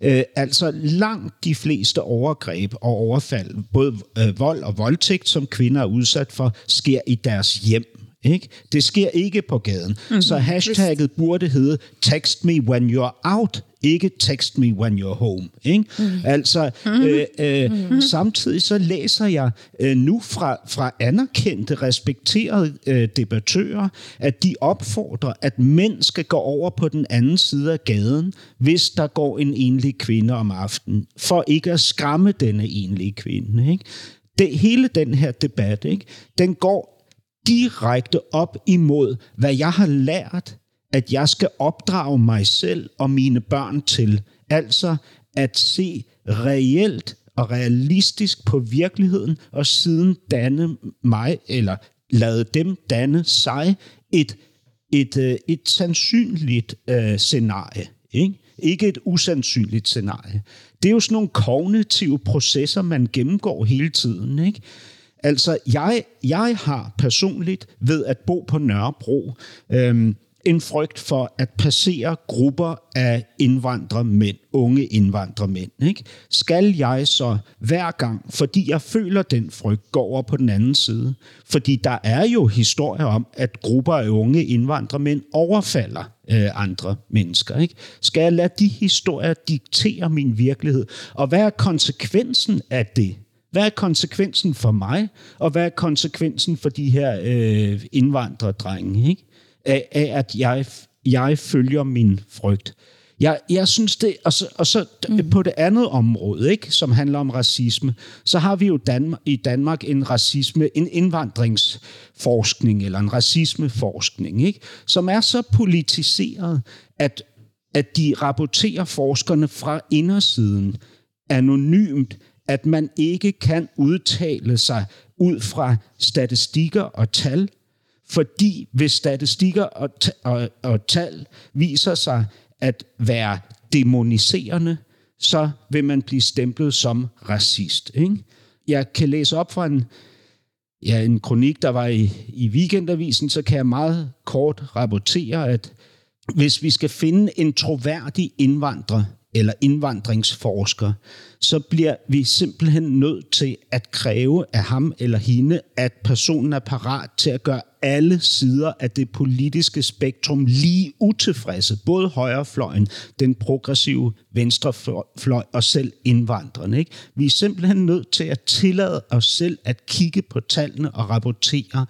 Øh, altså langt de fleste overgreb og overfald, både øh, vold og voldtægt, som kvinder er udsat for, sker i deres hjem. Ikke? Det sker ikke på gaden. Mm-hmm. Så hashtagget burde hedde text me when you're out, ikke text me when you're home. Ikke? Mm. Altså, mm-hmm. øh, øh, mm-hmm. samtidig så læser jeg øh, nu fra, fra anerkendte, respekterede øh, debattører, at de opfordrer, at mænd skal gå over på den anden side af gaden, hvis der går en enlig kvinde om aftenen, for ikke at skræmme denne enlige kvinde. Ikke? Det, hele den her debat, ikke? den går direkte op imod, hvad jeg har lært, at jeg skal opdrage mig selv og mine børn til. Altså at se reelt og realistisk på virkeligheden, og siden danne mig, eller lade dem danne sig et, et, øh, et sandsynligt øh, scenarie. Ikke? ikke et usandsynligt scenarie. Det er jo sådan nogle kognitive processer, man gennemgår hele tiden. Ikke? Altså, jeg, jeg har personligt ved at bo på Nørrebro, øhm, en frygt for at passere grupper af indvandrermænd, unge indvandrermænd. Ikke? Skal jeg så hver gang, fordi jeg føler den frygt, gå over på den anden side? Fordi der er jo historier om, at grupper af unge indvandrermænd overfalder øh, andre mennesker. Ikke? Skal jeg lade de historier diktere min virkelighed? Og hvad er konsekvensen af det? Hvad er konsekvensen for mig, og hvad er konsekvensen for de her øh, indvandrerdrenge? Ikke? af, af at jeg, jeg følger min frygt. Jeg, jeg synes det, og så, og så mm. på det andet område, ikke, som handler om racisme, så har vi jo Danmark, i Danmark en racisme, en indvandringsforskning, eller en racismeforskning, ikke, som er så politiseret, at, at de rapporterer forskerne fra indersiden anonymt, at man ikke kan udtale sig ud fra statistikker og tal, fordi hvis statistikker og, og, og tal viser sig at være demoniserende, så vil man blive stemplet som racist. Ikke? Jeg kan læse op fra en, ja, en kronik, der var i, i weekendavisen, så kan jeg meget kort rapportere, at hvis vi skal finde en troværdig indvandrer, eller indvandringsforsker, så bliver vi simpelthen nødt til at kræve af ham eller hende, at personen er parat til at gøre alle sider af det politiske spektrum lige utilfredse. Både højrefløjen, den progressive venstrefløj og selv indvandrerne. Ikke? Vi er simpelthen nødt til at tillade os selv at kigge på tallene og rapportere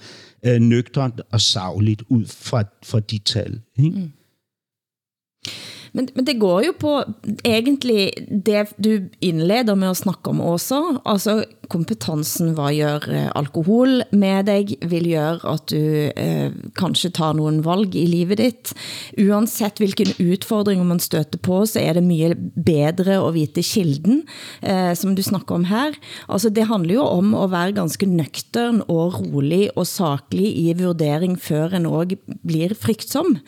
øh, nøgternt og savligt ud fra, fra de tal. Ikke? Mm. Men, men det går jo på egentlig det du indleder med at snakke om også, altså kompetensen, hvad gør eh, alkohol med dig, vil gøre at du eh, kanskje tar nogle valg i livet ditt. Uansett hvilken udfordring man støter på, så er det mye bedre at vite kilden, eh, som du snakker om her. Altså det handler jo om at være ganske nøgtern og rolig og saklig i vurdering, før en også blir frygtsom.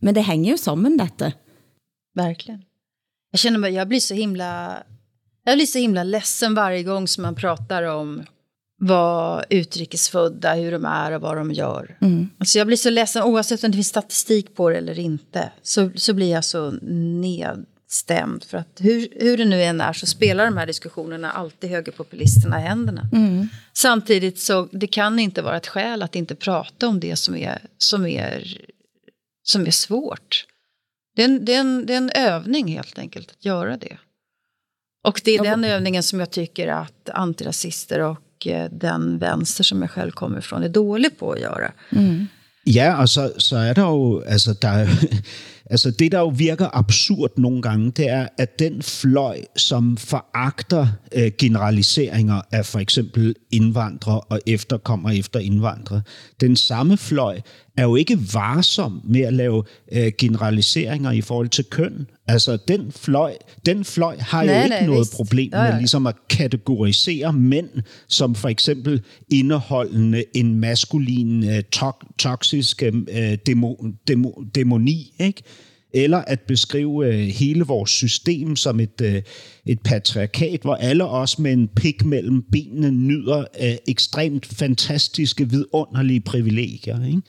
Men det hänger ju sammen detta. Verkligen. Jag känner mig, jag blir så himla, jag blir så himla ledsen varje gång som man pratar om vad utrikesfödda, hur de är och vad de gör. Mm. Alltså jag blir så ledsen, oavsett om det finns statistik på det eller inte, så, så blir jag så nedstämd. För att hur, hur det nu än är så spelar de här diskussionerna alltid högerpopulisterna i händerna. Mm. Samtidigt så det kan inte vara ett skäl att inte prata om det som är, som är, som är svårt. Det är, en, det, är en, det är en övning helt enkelt att göra det. Och det är den övningen som jag tycker att antirasister och eh, den vänster som jag själv kommer ifrån är dålig på at gøre. Mm. Ja, og så, så er der jo, altså, der, altså det, der jo virker absurd nogle gange, det er, at den fløj, som foragter øh, generaliseringer af for eksempel indvandrere og efterkommer efter indvandrere, den samme fløj er jo ikke varsom med at lave øh, generaliseringer i forhold til køn. Altså, den fløj, den fløj har nej, jo ikke nej, noget vist. problem med ligesom at kategorisere mænd som for eksempel indeholdende en maskulin, øh, to- toksisk øh, demo, demo, dæmoni, ikke? eller at beskrive øh, hele vores system som et, øh, et patriarkat, hvor alle os med en pik mellem benene nyder øh, ekstremt fantastiske, vidunderlige privilegier. Ikke?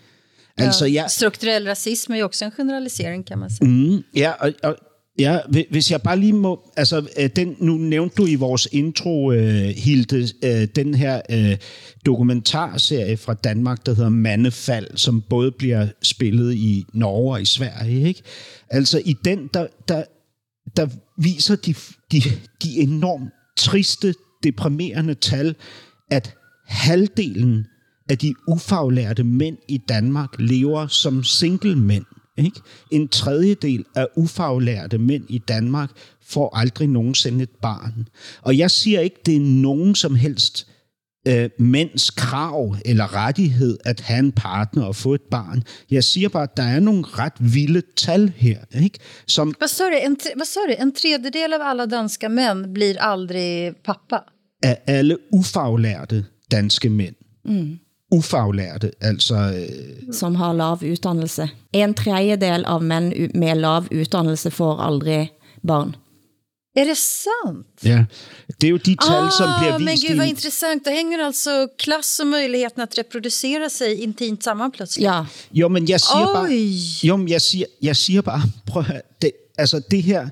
Altså, ja, strukturel racism er jo også en generalisering, kan man sige. Mm, ja, og, og Ja, hvis jeg bare lige må... Altså, øh, den, nu nævnte du i vores intro, uh, Hilde, uh, den her uh, dokumentarserie fra Danmark, der hedder Mandefald, som både bliver spillet i Norge og i Sverige. Ikke? Altså, i den, der, der, der viser de, de, de enormt triste, deprimerende tal, at halvdelen af de ufaglærte mænd i Danmark lever som single mænd. Ikke? En tredjedel af ufaglærte mænd i Danmark får aldrig nogensinde et barn. Og jeg siger ikke, det er nogen som helst øh, mænds krav eller rettighed at have en partner og få et barn. Jeg siger bare, at der er nogle ret vilde tal her. Ikke? Som, Vad sa du? En, tre- vad sa du? En tredjedel av alla danska män blir aldrig pappa. af alle ufaglærte danske mænd. Mm. Ufaglærte, altså øh, som har lav uddannelse. En tredjedel av mænd med lav uddannelse får aldrig barn. Är det sant? ja, det er jo de tal, som bliver Ah, men vist gud vad i... intressant. Då hänger altså klass och möjligheten att reproducera sig intimt samman plötsligt. Ja, Jo, men jeg siger Oj. bare... Jo, men jeg siger, jeg siger bare, prøv at høre, det, altså det her,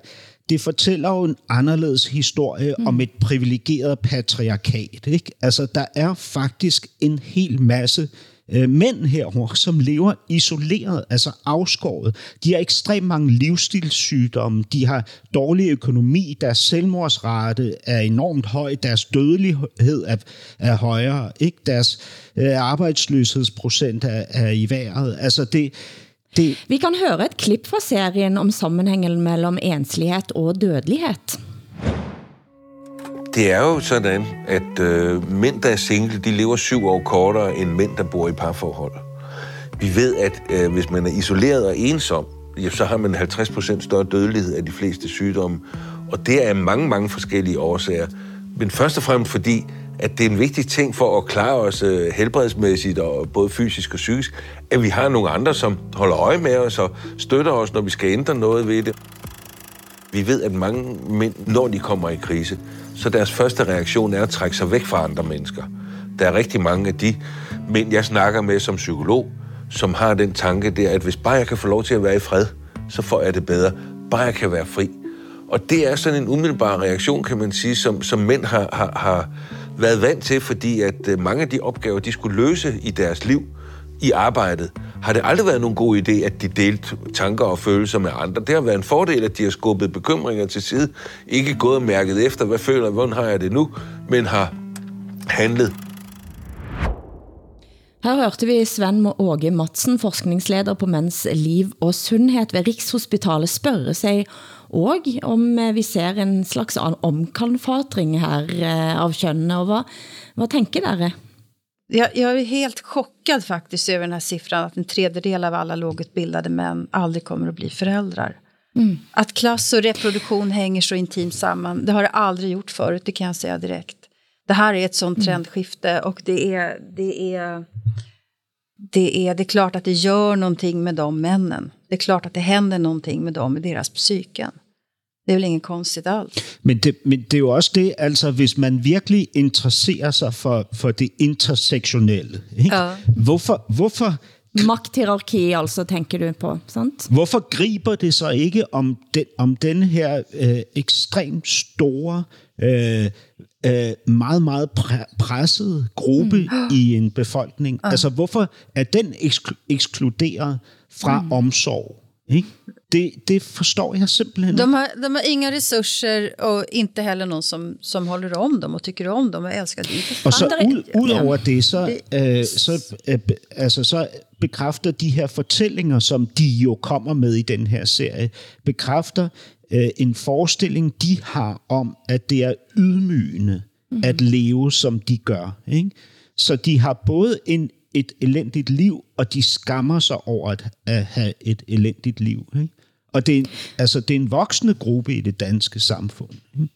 det fortæller jo en anderledes historie mm. om et privilegeret patriarkat. Ikke? Altså, der er faktisk en hel masse øh, mænd herovre, som lever isoleret, altså afskåret. De har ekstremt mange livsstilssygdomme, de har dårlig økonomi, deres selvmordsrate er enormt høj, deres dødelighed er, er højere, ikke? deres øh, arbejdsløshedsprocent er, er i vejret. Altså det, det, vi kan høre et klip fra serien om sammenhængen mellem enslighed og dødelighed. Det er jo sådan, at øh, mænd, der er single, de lever syv år kortere end mænd, der bor i parforhold. Vi ved, at øh, hvis man er isoleret og ensom, ja, så har man 50% større dødelighed af de fleste sygdomme. Og det er af mange, mange forskellige årsager. Men først og fremmest fordi, at det er en vigtig ting for at klare os øh, helbredsmæssigt og både fysisk og psykisk, at vi har nogle andre, som holder øje med os og støtter os, når vi skal ændre noget ved det. Vi ved, at mange mænd, når de kommer i krise, så deres første reaktion er at trække sig væk fra andre mennesker. Der er rigtig mange af de mænd, jeg snakker med som psykolog, som har den tanke der, at hvis bare jeg kan få lov til at være i fred, så får jeg det bedre. Bare jeg kan være fri. Og det er sådan en umiddelbar reaktion, kan man sige, som, som mænd har, har, har været vant til, fordi at øh, mange af de opgaver, de skulle løse i deres liv, i arbejdet, har det aldrig været nogen god idé, at de delte tanker og følelser med andre. Det har været en fordel, at de har skubbet bekymringer til side, ikke gået og mærket efter, hvad føler jeg, hvordan har jeg det nu, men har handlet. Her hørte vi Sven Åge Madsen, forskningsleder på Mænds Liv og Sundhed ved Rikshospitalet, spørge sig og om eh, vi ser en slags omkalfatring her eh, av kønnene, og hvad, hvad tænker dere? Jag, jag är helt chockad faktiskt över den här siffran att en tredjedel av alla lågutbildade män aldrig kommer att bli föräldrar. Att klass och reproduktion hänger så intimt samman, det har det aldrig gjort förut, det kan jag säga direkt. Det här är ett sånt trendskifte och det är, det är, det är, det är klart att det gör någonting med de männen. Det är klart att det händer någonting med dem, i deras psyken. Det är väl inget konstigt alls. Men det, men det er jo også det, altså hvis man virkelig interesserer sig for, for det intersektionelle, ikke? Ja. Hvorfor, hvorfor, Magthierarki altså, tænker du på, sant? hvorfor griber det så ikke om den, om den her øh, ekstremt store, øh, øh, meget, meget pre- pressede gruppe mm. i en befolkning? Altså hvorfor er den eksklu- ekskluderet fra mm. omsorg? Ikke? Det, det forstår jeg simpelthen ikke. De har, de har inga resurser och inte heller någon som, som håller om dem och tycker om dem och älskar dem. Og så Andre- ud, det, så, øh, så, øh, altså, så bekræfter de her fortællinger, som de jo kommer med i den her serie, bekræfter øh, en forestilling, de har om, at det er ydmygende mm. at leve, som de gør. Ikke? Så de har både en, et elendigt liv, og de skammer sig over at, at have et elendigt liv. Ikke? Og det er, altså, det er en voksende gruppe i det danske samfund. Ikke?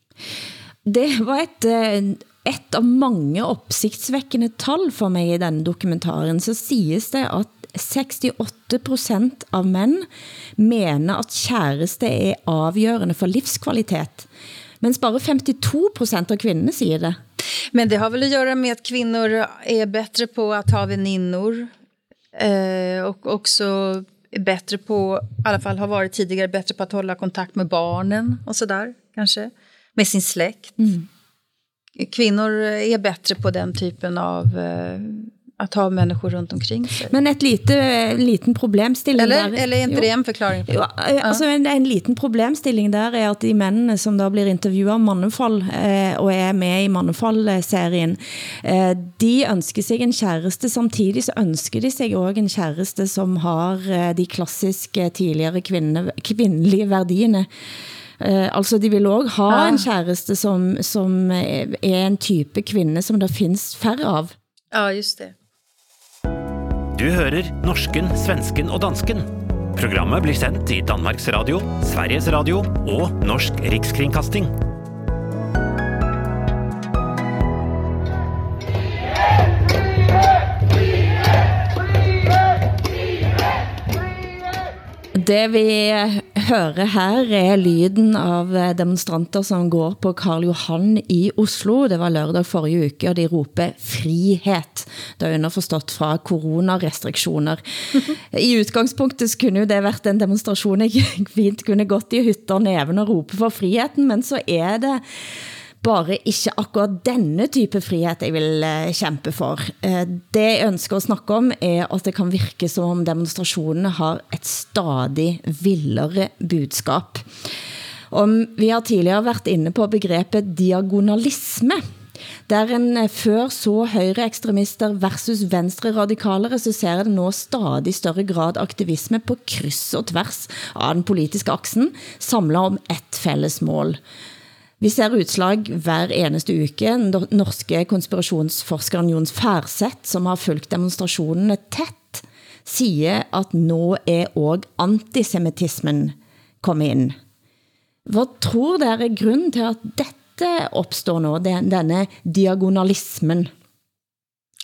Det var et, øh, et av mange opsigtsvækkende tal for mig i denne dokumentaren. Så siges det, at 68% av mænd mener, at kæreste er afgørende for livskvalitet. Mens bare 52% av kvinderne siger det. Men det har väl att göra med att kvinnor är bättre på att ha väninnor. Eh, och också är bättre på, i alla fall har varit tidigare, bättre på att hålla kontakt med barnen och sådär kanske. Med sin släkt. Kvinnor är bättre på den typen av eh, att ha människor runt omkring sig. Men et lite, liten problemstilling eller, der... eller är inte Jo. det en förklaring? På? Jo, eh, altså en, en liten problemstilling der er at de mændene, som da blir intervjuet om Mannefall, eh, og er med i Mannefall-serien, eh, de ønsker sig en kæreste, samtidig så ønsker de sig også en kæreste, som har eh, de klassiske tidligere kvinde, kvindelige værdierne. Uh, altså, de vil også ha ja. en kæreste, som, som er en type kvinde, som der findes færre av. Ja, just det. Du hører norsken, svensken og dansken. Programmet blir sendt i Danmarks Radio, Sveriges Radio og Norsk Rikskringkasting. Det vi hører her er lyden av demonstranter som går på Karl Johan i Oslo. Det var lørdag forrige uke, og de roper frihet. Det er underforstått fra coronarestriktioner. I udgangspunktet kunne jo det vært en demonstration, jeg fint kunne gått i hytter neven og rope for friheten, men så er det bare ikke akkurat denne type frihet jeg vil eh, kæmpe for. Eh, det jeg ønsker at snakke om er at det kan virke som om demonstrationerne har et stadig vildere budskap. Om vi har tidligere været inde på begrebet diagonalisme, der en eh, før så højre ekstremister versus venstre radikalere, så ser det nå stadig større grad aktivisme på kryds og tværs av den politiske aksen, samlet om et fælles mål. Vi ser utslag hver eneste uke. Den norske konspirationsforskeren Jons Færseth, som har fulgt demonstrationerne tæt, siger, at nå er også antisemitismen kommet ind. Hvad tror der er grunden til, at dette opstår nu, denne diagonalismen?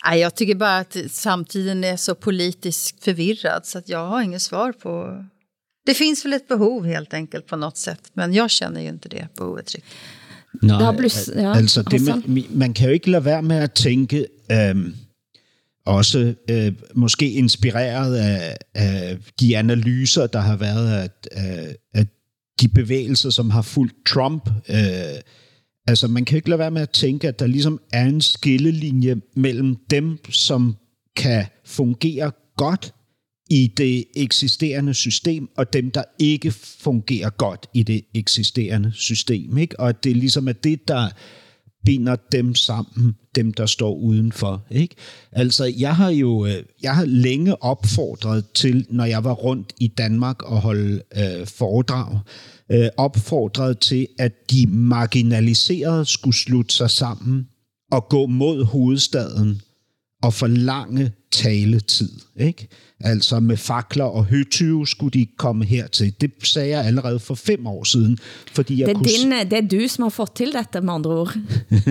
Nej, jag tycker bara att samtiden är så politiskt förvirrad så att jag har inget svar på det finns väl ett behov helt enkelt på något sätt, men jeg känner ju inte det behovet riktigt. Nej, der ja, altså det, man, man kan jo ikke lade være med at tænke, øhm, også øh, måske inspireret af, af de analyser, der har været af, af, af de bevægelser, som har fulgt Trump. Øh, altså man kan ikke lade være med at tænke, at der ligesom er en skillelinje mellem dem, som kan fungere godt i det eksisterende system, og dem, der ikke fungerer godt i det eksisterende system. Ikke? Og det ligesom er det, der binder dem sammen, dem der står udenfor. Ikke? Altså, jeg har jo øh, jeg har længe opfordret til, når jeg var rundt i Danmark og holde øh, foredrag, øh, opfordret til, at de marginaliserede skulle slutte sig sammen og gå mod hovedstaden og forlange taletid. Ikke? Altså med fakler og høtyve skulle de komme hertil. Det sagde jeg allerede for fem år siden. Fordi jeg det, er kunne... din, det er du, som har fået til dette, med andre ord.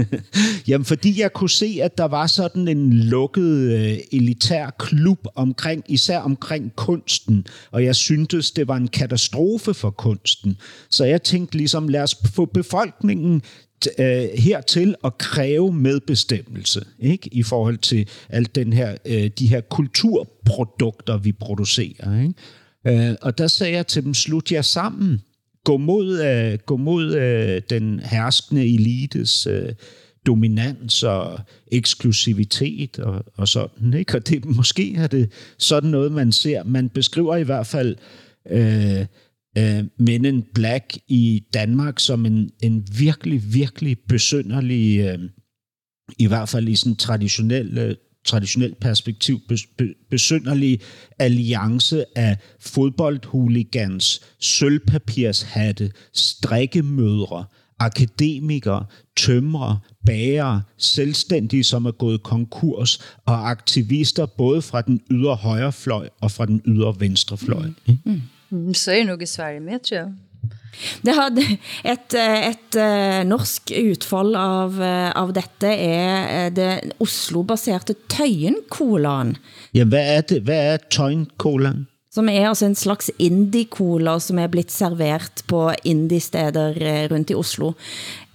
Jamen, fordi jeg kunne se, at der var sådan en lukket uh, elitær klub omkring, især omkring kunsten, og jeg syntes, det var en katastrofe for kunsten. Så jeg tænkte ligesom, lad os få befolkningen øh, hertil at kræve medbestemmelse ikke? i forhold til alt den her, øh, de her kulturprodukter, vi producerer. Ikke? Øh, og der sagde jeg til dem, slut jer sammen. Gå mod, øh, gå mod øh, den herskende elites øh, dominans og eksklusivitet og, og sådan. Ikke? Og det, måske er det sådan noget, man ser. Man beskriver i hvert fald... Øh, øh, Men in Black i Danmark som en, en virkelig, virkelig besynderlig, øh, i hvert fald i sådan traditionel, øh, traditionel perspektiv, bes, be, besynderlig alliance af fodboldhuligans, sølvpapirshatte, strikkemødre, akademikere, tømrere, bager, selvstændige, som er gået konkurs, og aktivister både fra den ydre højrefløj og fra den ydre venstrefløj. Mm. Mm. Mm, så er det nog i Sverige med, tror jeg. Det har et, et, et norsk utfall av, av dette er det Oslo-baserte Tøyen-colaen. Ja, hvad er, det? hvad er Tøyen-colaen? Som er altså en slags indie-cola, som er blitt servert på indie-steder rundt i Oslo.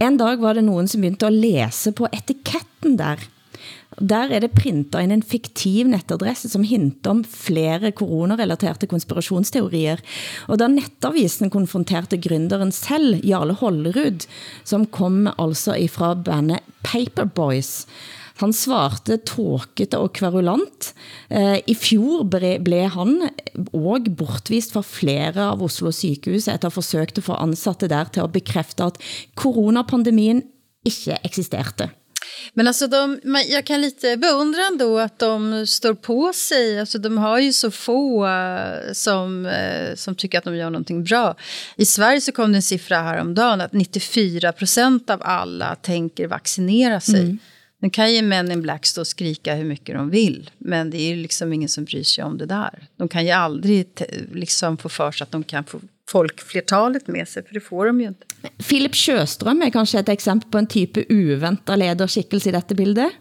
En dag var det nogen, som begyndte at læse på etiketten der. Der er det printet ind en fiktiv netadresse, som hinter om flere coronarelaterede konspirationsteorier. Og da netavisen konfronterte gründeren selv, Jarle Hollerud, som kom altså ifra bandet Paperboys, han svarte tåkete og kverulant. Eh, I fjor ble han og bortvist fra flere av Oslo sykehus etter at forsøgt få ansatte der til å bekræfte at koronapandemien ikke eksisterte. Men alltså de, jag kan lite beundra ändå att de står på sig. Alltså de har ju så få uh, som, uh, som tycker att de gör någonting bra. I Sverige så kom det en siffra häromdagen att 94 procent av alla tänker vaccinera sig. Mm. Nu kan ju män in black stå och skrika hur mycket de vill. Men det är ju liksom ingen som bryr sig om det där. De kan ju aldrig liksom få för sig att de kan få folkflertalet med sig, för det får de ju inte. Philip Sjøstrøm er kanskje et eksempel på en type uventet lederskikkelse i dette bildet.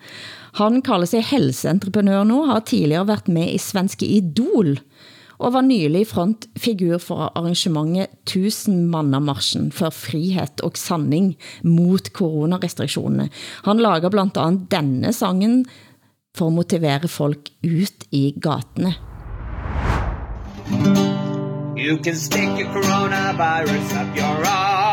Han kalder sig helseentreprenør nu, har tidligere været med i Svenske Idol, og var nylig frontfigur for arrangementet 1000 mannamarschen for frihed og sanning mot coronarestriktionerne. Han lager blandt andet denne sangen for at motivere folk ut i gatene. You can stick your coronavirus up your arm.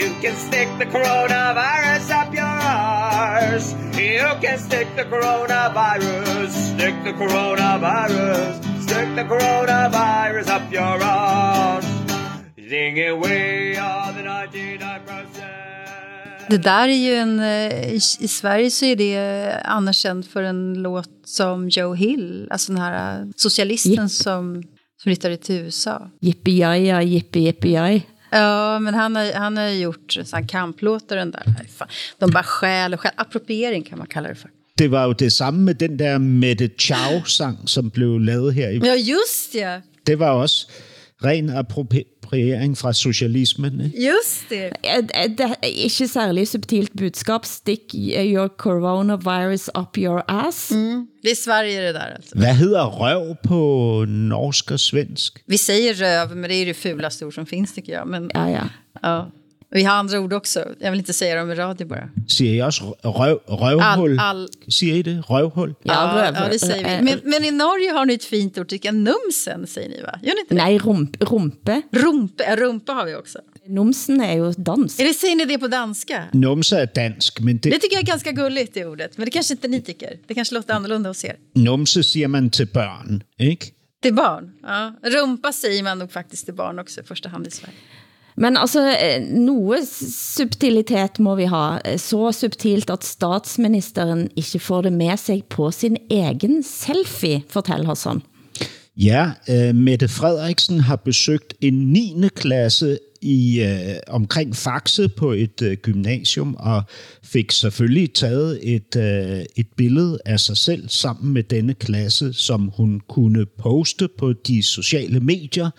You can stick the coronavirus up your arse. You can stick the coronavirus. Stick the coronavirus. Stick the coronavirus up your arse. Sing away all the 99%. Det där är ju en, eh, i Sverige så är det annars känd för en låt som Joe Hill, alltså den här socialisten yep. som flyttade till USA. Yippie jaj. Ja, men han har, han har gjort sån kamplåtar den där. De bara stjäl och stjäl. Appropriering kan man kalla det för. Det var jo det samme med den der Mette Chow-sang, som blev lavet her. I... Ja, just ja. Det var også ren appropriering fra socialismen. Ikke? Just det. Det er ikke særlig subtilt budskap. Stick your coronavirus up your ass. Mm. Det är Sverige det där alltså. Vad hedder röv på norsk och svensk? Vi säger röv, men det är det fulaste ord som finns tycker jag. Men, ja, ja. ja. Vi har andra ord också. Jag vill inte säga dem i radio bara. Siger I også røv, røvhul? All, all... Siger I det? Røvhul? Ja, ja, røvhul. ja det säger vi. Men, men i Norge har ni ett fint ord, tycker jag. Numsen säger ni va? Gör ni inte det? Nej, rump, rumpe. Rumpe, rumpa har vi också. Numsen är ju dansk. Är det, säger ni det på danska? Numse är dansk, men det... Det tycker jag är ganska gulligt, det ordet. Men det kanske inte ni tycker. Det kanske låter annorlunda hos er. Numse siger man til børn, ikke? Till barn? Ja. Rumpa säger man nog faktiskt till barn också i första hand i Sverige. Men altså, eh, noe subtilitet må vi ha. Eh, så subtilt, at statsministeren ikke får det med sig på sin egen selfie, fortæl Hassan. Ja, uh, Mette Frederiksen har besøgt en 9. klasse i øh, omkring Faxe på et øh, gymnasium, og fik selvfølgelig taget et, øh, et billede af sig selv sammen med denne klasse, som hun kunne poste på de sociale medier,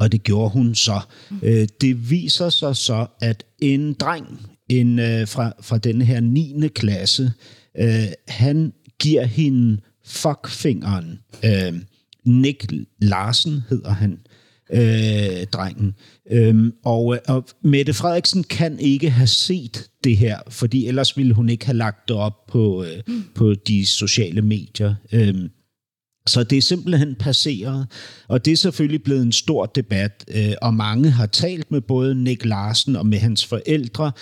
og det gjorde hun så. Øh, det viser sig så, at en dreng en, øh, fra, fra denne her 9. klasse, øh, han giver hende fuckfingeren. Øh, Nick Larsen hedder han, øh, drengen. Øhm, og, og Mette Frederiksen kan ikke have set det her, fordi ellers ville hun ikke have lagt det op på, øh, på de sociale medier. Øhm, så det er simpelthen passeret, og det er selvfølgelig blevet en stor debat, øh, og mange har talt med både Nick Larsen og med hans forældre.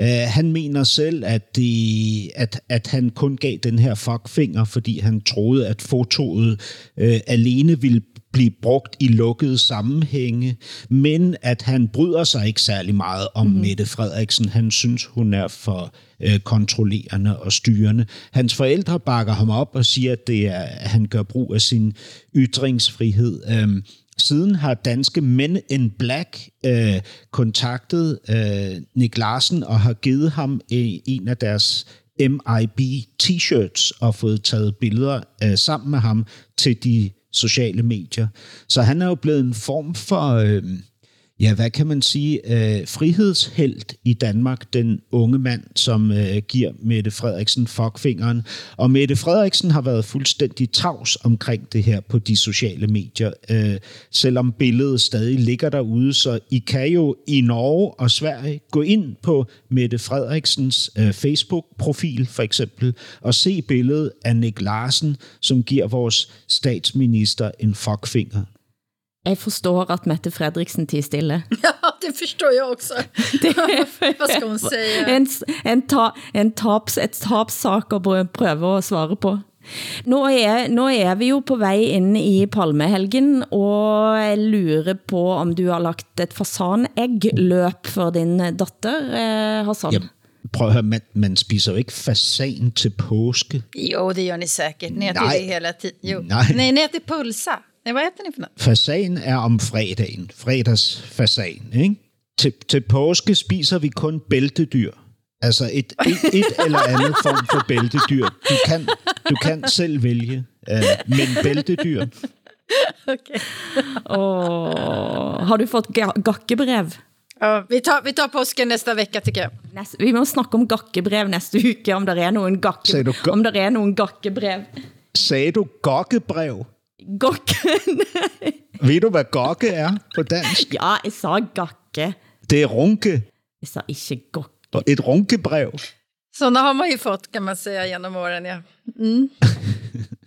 Øh, han mener selv, at, det, at, at han kun gav den her fuckfinger, fordi han troede, at fotoet øh, alene ville blive brugt i lukkede sammenhænge, men at han bryder sig ikke særlig meget om mm-hmm. Mette Frederiksen. Han synes, hun er for øh, kontrollerende og styrende. Hans forældre bakker ham op og siger, at, det er, at han gør brug af sin ytringsfrihed. Øhm, Siden har danske Men in Black øh, kontaktet øh, Nick Larsen og har givet ham øh, en af deres MIB t-shirts og fået taget billeder øh, sammen med ham til de sociale medier. Så han er jo blevet en form for... Øh, ja, hvad kan man sige, øh, frihedshelt i Danmark, den unge mand, som øh, giver Mette Frederiksen fuckfingeren. Og Mette Frederiksen har været fuldstændig tavs omkring det her på de sociale medier, øh, selvom billedet stadig ligger derude, så I kan jo i Norge og Sverige gå ind på Mette Frederiksens øh, Facebook-profil for eksempel, og se billedet af Nick Larsen, som giver vores statsminister en fuckfinger. Jeg forstår at Mette Fredriksen til stille. Ja, det forstår jeg også. Det, Hvad skal hun sige? En, en, ta, en taps, et tapssak at prøve at svare på. Nå er, nå er vi jo på vej ind i palmehelgen, og jeg lurer på, om du har lagt et fasanæggløp for din datter, eh, Hassan? Ja, prøv at høre, man, man spiser jo ikke fasan til påske. Jo, det gör ni säkert. Ni äter Nej. det hela tiden. Jo. Nej. Nej, ni äter pulsa. Nej, vad äter ni för något? Fasan er om fredagen. Fredags fasan, ikke? Til, til påske spiser vi kun bæltedyr. Altså et, et, et eller andet form for bæltedyr. Du kan, du kan selv vælge. Uh, men bæltedyr. Okay. Åh, har du fått ga gakkebrev? Ja, vi, tar, vi tar påsken nästa vecka tycker jag. Næste, vi må snakke om gakkebrev næste uke, om der er nogen, gakke, Sagde du ga- om der er nogen gakkebrev. Sagde du gokkebrev? Gakke? Ved du, hvad gokke er på dansk? ja, jeg sa gakke. Det er runke. Jeg sa ikke gakke. Og Et runkebrev. Sådana har man ju fått kan man säga genom åren. Ja.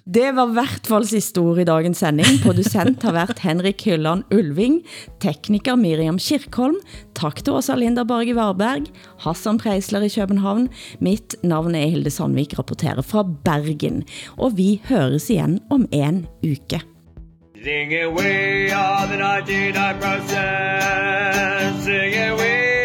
Det var hvert fall sidste ord i dagens sending. Producent har været Henrik Hylland Ulving, tekniker Miriam Kirkholm, tak til Åsa Linda Borge Varberg, Hassan Preisler i København. Mitt navn er Hilde Sandvik, rapporterer fra Bergen. Og vi høres igen om en uke. Sing away all the 99%. sing away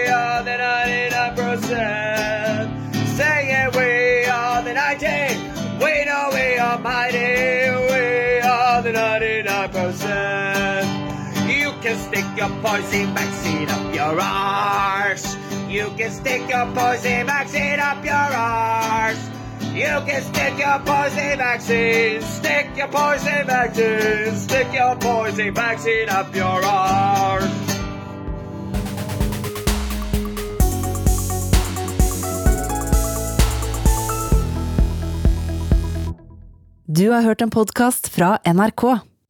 your poison vaccine up your arse. You can stick your poison vaccine up your arse. You can stick your poison vaccine, stick your poison vaccine, stick your poison vaccine up your arse. Du har hørt en podcast fra NRK.